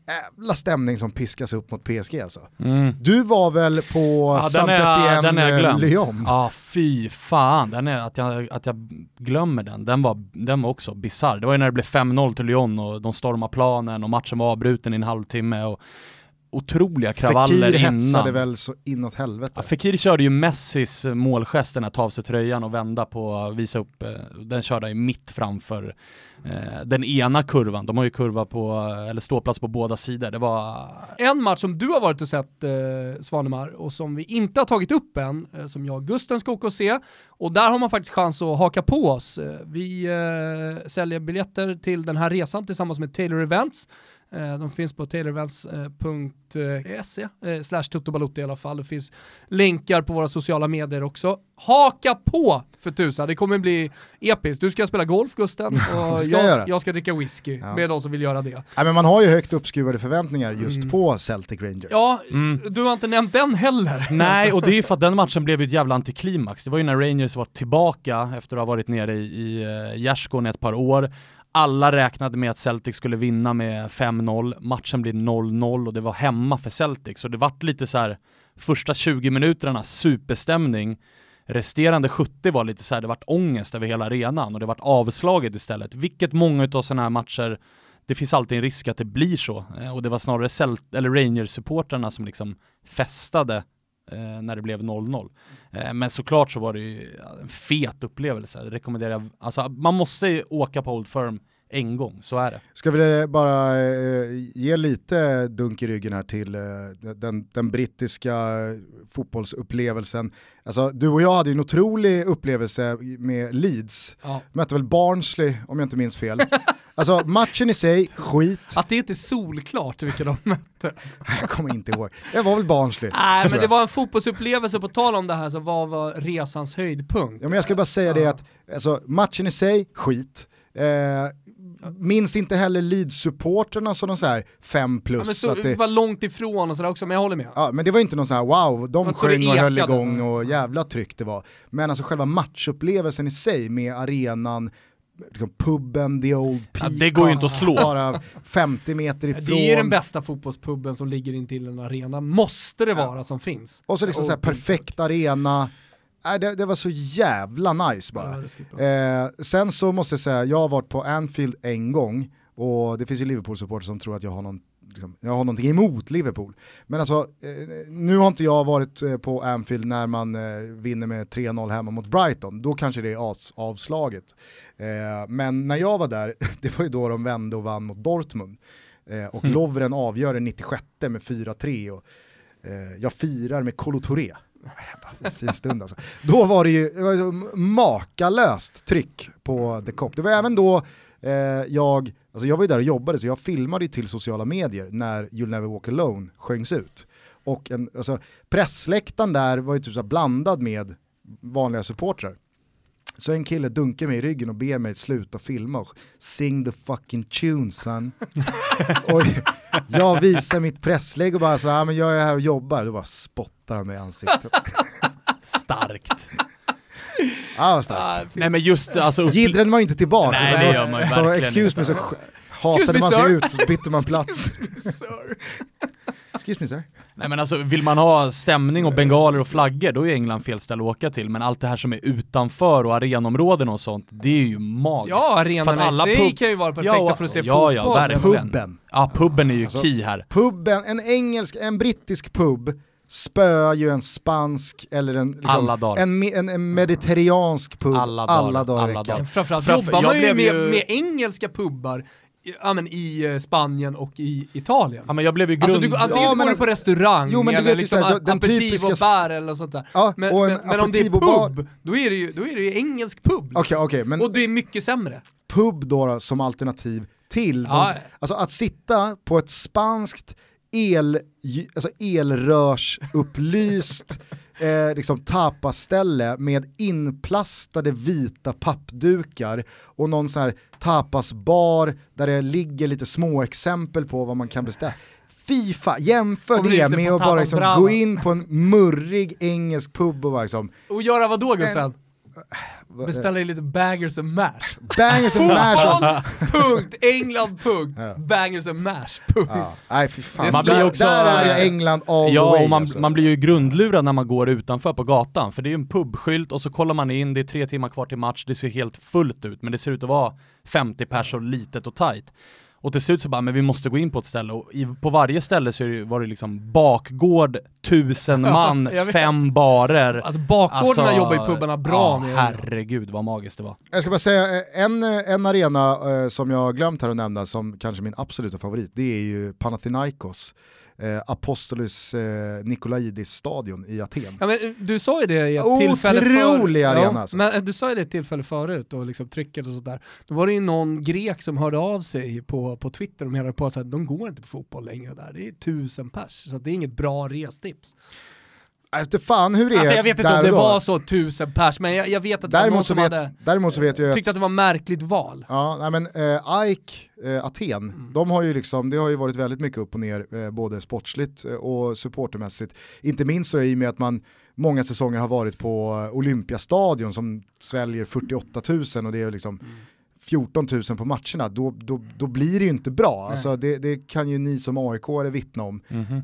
jävla stämning som piskas upp mot PSG alltså. Mm. Du var väl på ja, Saint-Étienne Lyon? Ja, fy fan. Den är, att, jag, att jag glömmer den, den var, den var också bizarr. Det var ju när det blev 5-0 till Lyon och de stormade planen och matchen var avbruten i en halvtimme. Och, otroliga kravaller Fekir innan. hetsade väl så inåt helvete. Ja, Fekir körde ju Messis målgesten att ta av sig tröjan och vända på, visa upp, eh, den körde ju mitt framför eh, den ena kurvan. De har ju kurva på, eller ståplats på båda sidor. Det var... En match som du har varit och sett eh, Svanemar och som vi inte har tagit upp än, eh, som jag och Gusten ska åka och se. Och där har man faktiskt chans att haka på oss. Eh, Vi eh, säljer biljetter till den här resan tillsammans med Taylor Events. Eh, De finns på taylorevents.se eh, slash Toto i alla fall. Det finns länkar på våra sociala medier också. Haka på för tusan, det kommer bli episkt. Du ska spela golf Gusten och ska jag jag, jag ska dricka whisky Ja. med de som vill göra det. Nej, men man har ju högt uppskruvade förväntningar just Mm. på Celtic Rangers. Ja, Mm. du har inte nämnt den heller. Nej, och det är ju för att den matchen blev ju ett jävla antiklimax. Det var ju när Rangers var tillbaka efter att ha varit nere i, i gärdsgården i ett par år. Alla räknade med att Celtic skulle vinna med 5-0, matchen blir 0-0 och det var hemma för Celtic, så det vart lite så här första 20 minuterna superstämning, resterande 70 var lite så här, det vart ångest över hela arenan och det vart avslaget istället, vilket många av sådana här matcher det finns alltid en risk att det blir så, eh, och det var snarare Celt- eller Rangers-supportrarna som liksom festade. eh, när det blev 0-0. Eh, men såklart så var det ju en fet upplevelse, det rekommenderar jag. Alltså man måste ju åka på Old Firm en gång, så är det. Ska vi bara eh, ge lite dunk i ryggen här till eh, den, den brittiska fotbollsupplevelsen. Alltså, du och jag hade ju en otrolig upplevelse med Leeds, Ja. mötte väl Barnsley om jag inte minns fel. Alltså matchen i sig, skit. Att det inte är solklart vilka de mötte. Jag kommer inte ihåg. Det var väl Barnsley. Nej men det jag. var en fotbollsupplevelse, på tal om det här så vad var resans höjdpunkt? Ja, men jag ska bara säga det Ja. att alltså, matchen i sig, skit. Eh, minns inte heller Leeds-supporterna som någon så här fem Ja, men plus. så, att det det, var långt ifrån och sådär också, men jag håller med. ja, men det var inte någon så här wow, de det sjöng och höll igång och jävla tryck det var. Men alltså själva matchupplevelsen i sig med arenan, liksom puben, the old Ja, peacock, det går ju inte att slå. bara 50 meter ifrån. Det är ju den bästa fotbollspuben som ligger intill en arena, måste det vara som finns. Och så liksom så här Old Trafford. perfekt arena. Nej, det, det var så jävla nice bara. Ja. Eh, sen så måste jag säga, jag har varit på Anfield en gång och det finns ju Liverpool-supporter som tror att jag har, någon, liksom, jag har någonting emot Liverpool. Men alltså, eh, nu har inte jag varit eh, på Anfield när man eh, vinner med 3-0 hemma mot Brighton, då kanske det är avslaget. Men när jag var där, det var ju då de vände och vann mot Dortmund. Och Mm. Lovren avgör den 96 med 4-3 och jag firar med Kolo Touré. Fin stund alltså. Då var det ju det var makalöst tryck på The Cop. Det var även då eh, jag, alltså jag var ju där och jobbade så jag filmade ju till sociala medier när You'll Never Walk Alone sjöngs ut. Och en, alltså, pressläktaren där var ju typ så blandad med vanliga supportrar. Så en kille dunkar mig i ryggen och ber mig sluta filma och sing the fucking tune son. och jag visar mitt presslägg och bara så här, men jag är här och jobbar. Då bara spottar han mig i ansiktet. Starkt. Ja, vad starkt. Ah, Nej men just alltså, upple- Jiddren var inte tillbaka. Nej, så det gör man ju Så verkligen excuse me så hasade man sig ut så bytte man plats. Excuse me sir. Nej men alltså vill man ha stämning och bengaler och flaggor då är England fel ställe att åka till men allt det här som är utanför och arenområden och sånt det är ju magiskt. Ja, arenorna i sig kan ju vara perfekta Ja, för att se ja, ja, fotboll. verkligen. Puben. Ja puben är ju Alltså- key här. Puben, en engelsk, en brittisk pub spöar ju en spansk eller en, liksom, Alla dagar. en, en, en mediterransk pub Alla alla dagar, dagar, i alla dagar. Framförallt Framför- jobbar man jag ju blev med, med engelska pubbar i- ja, men, i eh, Spanien och i Italien. Ja men jag blev ju grund... Alltså du, antingen Ja, så går du alltså- på restaurang Jo, men du eller vet liksom såhär, den typiska och bar eller sånt där. Ja, Men, och en men, men om det är pub, då är det ju, då är det ju engelsk pub. Okej, okej, men Och det är mycket sämre. pub då, då som alternativ till, Ja. de, alltså att sitta på ett spanskt el, alltså elrörsupplyst eh, liksom tapasställe med inplastade vita pappdukar och någon sån här tapasbar där det ligger lite små exempel på vad man kan beställa. Fy fan, jämför det med att bara liksom gå in på en murrig engelsk pub och bara liksom, Och göra vad då Gustav? Beställa in lite bangers and mash. bangers and mash. Punkt, England, punkt, bangers and mash, punkt. Ja, nej fy fan. Man blir också- där är jag England all the Ja, way och man, alltså. man blir ju grundlurad när man går utanför på gatan, för det är ju en pubskylt och så kollar man in, det är tre timmar kvar till match, det ser helt fullt ut, men det ser ut att vara 50 pers och litet och tight. Och till slut så bara, men vi måste gå in på ett ställe och i, på varje ställe så är det, var det liksom bakgård, tusen man, fem barer. Alltså bakgårdarna jobbar ju pubbarna bra ja, med. herregud vad magiskt det var. Jag ska bara säga, eh, en, en arena eh, som jag har glömt här att nämna som kanske min absoluta favorit, det är ju Panathinaikos. Eh, Apostolos eh, Nikolaidis-stadion i Aten. Ja, men eh, du sa ju det i ett Otrolig tillfälle förut. arena, Ja, alltså. men eh, du sa ju det i ett tillfälle förut och liksom trycket och sådär. Då var det ju någon grek som hörde av sig på, på Twitter och menade på att de går inte på fotboll längre där. Det är tusen pers, så det är inget bra restips. Jag vet inte fan hur det är Alltså jag vet inte där om det då. var så tusen pers, men jag, jag vet att det var någon Däremot så, som vet, hade, däremot så vet jag tyckte att att det var märkligt val. Ja, nej men eh, Ike, eh, Aten, Mm. de har ju liksom, det har ju varit väldigt mycket upp och ner, eh, både sportsligt eh, och supportermässigt. Inte minst så i och med att man många säsonger har varit på eh, Olympiastadion som sväljer 48 000 och det är liksom Mm. 14 000 på matcherna, då, då, då blir det ju inte bra. Alltså det, det kan ju ni som aik vittna om. Mhm.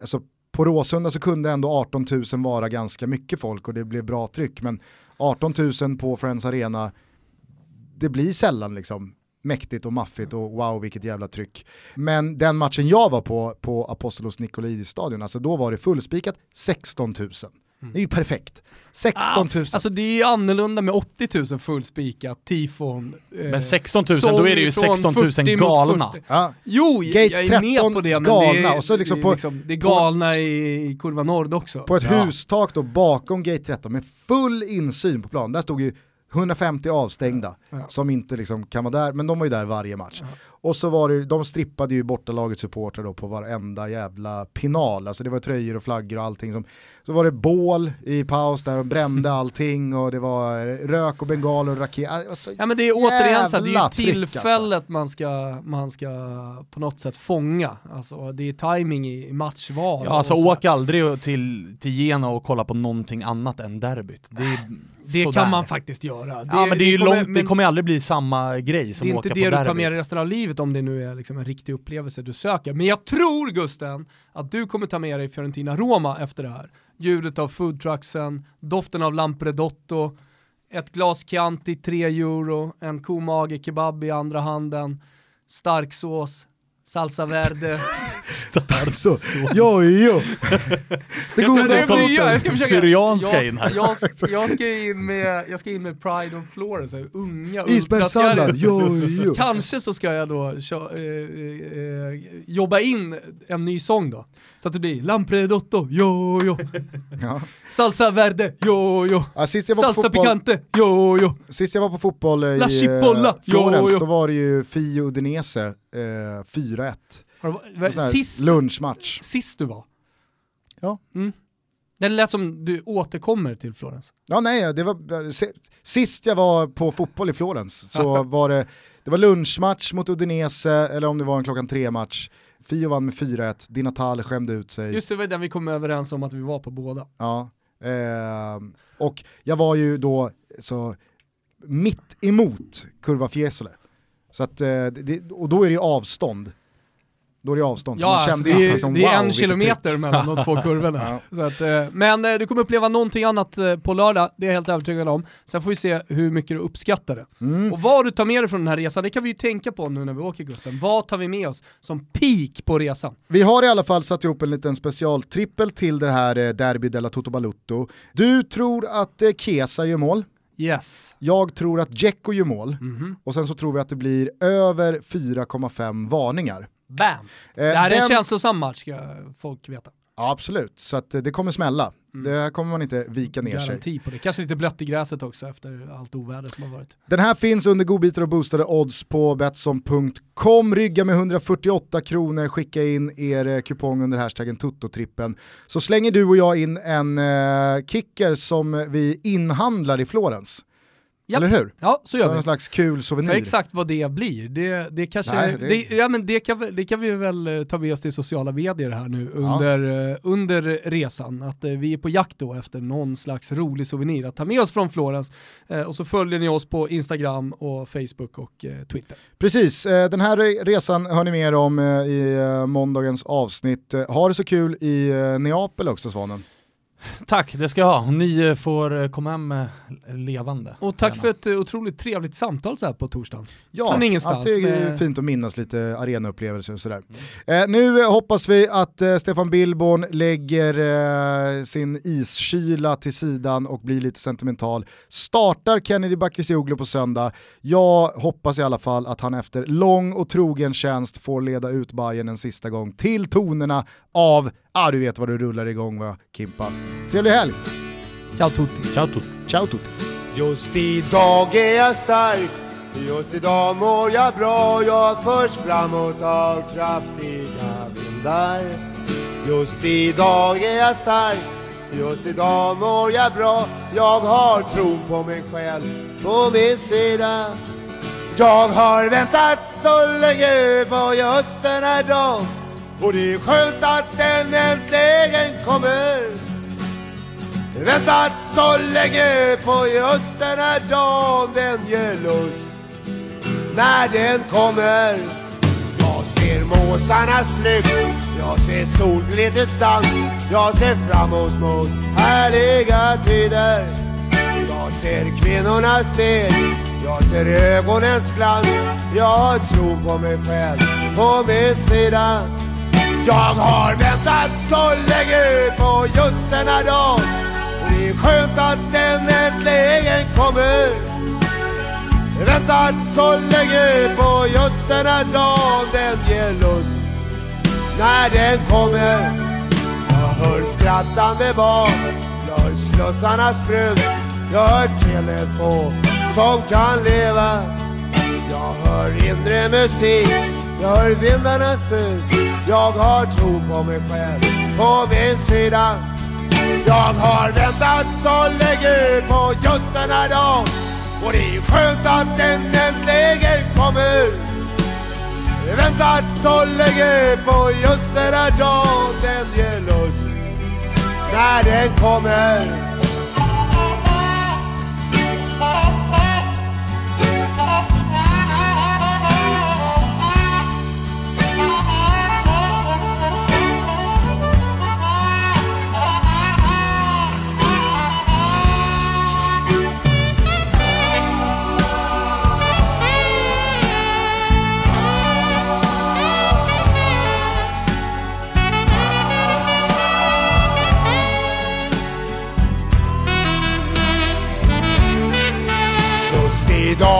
Alltså, på Råsunda så kunde ändå 18 000 vara ganska mycket folk och det blev bra tryck, men 18 000 på Friends Arena, det blir sällan liksom mäktigt och maffigt och wow vilket jävla tryck. Men den matchen jag var på, på Apostolos Nikolidis stadion, alltså då var det fullspikat 16 000. Det är ju perfekt. 16 000. Alltså det är ju annorlunda med 80 000 fullspikat, tifon. eh, Men 16 000, sång då är det ju från 16 000 40 mot galna. 40. ja. Jo, Gate jag är 13 med på det, men galna, det är, och så liksom det, är på- liksom, det är galna i, i kurva nord också. På ett Ja. hustak då bakom gate 13 med full insyn på plan. Där stod ju 150 avstängda Ja. som inte liksom kan vara där, men de var ju där varje match. Och så var det, de strippade ju bortalagets supportrar då på varenda jävla pinal, alltså det var tröjor och flaggor och allting. Som, så var det bål i paus där och brände allting och det var rök och bengaler och raket. Alltså, Ja men det är återigen så här, det är ju alltså. tillfället man, ska, man ska på något sätt fånga. Alltså det är timing i matchval. Ja, alltså åk aldrig till, till Gena och kolla på någonting annat än derbyt. Det, är Det kan man faktiskt göra. Ja men det är ju kommer- långt, det men kommer aldrig bli samma grej det som är att inte åka det på du tar med dig resten av livet om det nu är liksom en riktig upplevelse du söker. Men jag tror Gusten att du kommer ta med dig Fiorentina Roma efter det här. Ljudet av foodtrucksen, doften av lampredotto, ett glas Chianti 3 euro, en komage kebab i andra handen, stark sås, salsa verde. Så, jo, jo. Det går att jag ska försöka- Syrianska jag, in här. Jag, jag, ska in med, jag ska in med Pride on Florence, här, unga Isbergssallad, ultraskallar. jo, jo. Kanske så ska jag då kö- eh, eh, jobba in en ny sång då. Så att det blir Lampredotto, jo jo. Ja. Salsa verde, jo jo. Ja, sist, jag var på Salsa fotboll, picante, jo jo. sist jag var på fotboll i La Cipolla, eh, Florens, jo, jo. då var det ju Fio Udinese eh, 4-1. Har du, En sån här sist, Lunchmatch. sist du var? Ja. Mm. Det lät som du återkommer till Florens. Ja nej, det var, sist jag var på fotboll i Florens så var det, det var lunchmatch mot Udinese, eller om det var en klockan tre match. Fio vann med 4-1, Di Natale skämde ut sig. Just det, var den vi kom överens om att vi var på båda. Ja. Eh, och jag var ju då så mitt emot Kurva Fiesole. Så att, eh, det, och då är det ju avstånd. Då är det avstånd. Ja, alltså, kände det, liksom, det är wow, en kilometer tryck. mellan de två kurvorna. Så att, eh, men eh, du kommer uppleva någonting annat eh, på lördag, det är jag helt övertygad om. Sen får vi se hur mycket du uppskattar det. Mm. Och vad du tar med dig från den här resan, det kan vi ju tänka på nu när vi åker Gusten. Vad tar vi med oss som peak på resan? Vi har i alla fall satt ihop en liten specialtrippel till det här Derby della Toto Balutto. Du tror att Chiesa gör mål, Yes. jag tror att Dzeko gör mål Mhm. och sen så tror vi att det blir över 4,5 varningar. Bam! Eh, Det här är en känslosam match ska folk veta. Ja, absolut, så eh, det kommer smälla. Mm. Det kommer man inte vika ner sig. Garanti på det. Kanske lite blött i gräset också efter allt oväder som har varit. Den här finns under godbitar och boostade odds på Betsson.com. Rygga med 148 kronor, skicka in er eh, kupong under hashtaggen Tuttotrippen. Så slänger du och jag in en eh, kicker som vi inhandlar i Florens. Japp. Eller hur? Ja, så gör Som vi. en slags kul Så souvenir. exakt vad det blir, det, det kanske, Nej, det... det- ja, men det, kan, vi- det kan vi väl eh, ta med oss till sociala medier här nu Ja. under, eh, under resan. Att eh, vi är på jakt då efter någon slags rolig souvenir att ta med oss från Florens. Och så följer ni oss på Instagram och Facebook och Twitter. Precis, den här re- resan hör ni mer om i måndagens avsnitt. Ha det så kul i Neapel också Svanen. Tack, det ska jag ha. Ni eh, får eh, komma hem eh, levande. Och tack Gärna. för ett otroligt trevligt samtal så här på torsdagen. Ja, Från ingenstans alltid med- fint att minnas lite arenaupplevelser och sådär. Eh, nu hoppas vi att eh, Stefan Billborn lägger eh, sin iskyla till sidan och blir lite sentimental. Startar Kennedy Bakircioglu på söndag. Jag hoppas i alla fall att han efter lång och trogen tjänst får leda ut Bayern en sista gång till tonerna av, ah du vet vad du rullar igång va, Kimpa. Trevlig helg! Ciao tutti. Ciao tutti. Ciao tutti! Just idag är jag stark, just idag mår jag bra Jag förs framåt av kraftiga vindar Just idag är jag stark, just idag mår jag bra Jag har tron på mig själv på min sida Jag har väntat så länge på just den här dagen och det är skönt att den äntligen kommer. Väntat så länge på just den här dagen Den ger lust. När den kommer. Jag ser måsarnas flykt. Jag ser solglitters dans Jag ser framåt mot härliga tider. Jag ser kvinnornas steg Jag ser ögonens glans. Jag har tro på mig själv på min sida jag har väntat så länge på just den här dagen och det är skönt att den äntligen kommer. Väntat så länge på just den här dagen Den ger lust när den kommer. Jag hör skrattande barn. Jag hör slussarnas brus Jag hör telefon som kan leva. Jag hör inre musik, jag hör vindarnas sus. Jag har tro på mig själv, på min sida. Jag har väntat så länge på just den här dagen. Och det är skönt att den äntligen kommer. Väntat så länge på just den här dagen. Den ger lust när den kommer.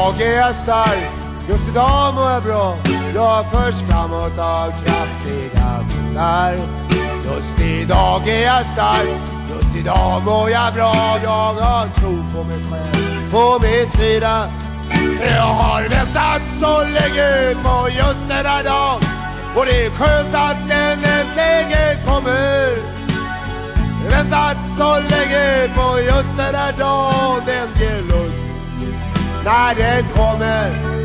Idag är jag stark, just idag mår jag bra. Jag förs framåt av kraftiga vindar. Just idag är jag stark, just idag mår jag bra. Jag har tro på mig själv, på min sida. Jag har väntat så länge på just denna dag. Och det är skönt att den äntligen kommer. Väntat så länge på just den här dagen Den ger lust. När den kommer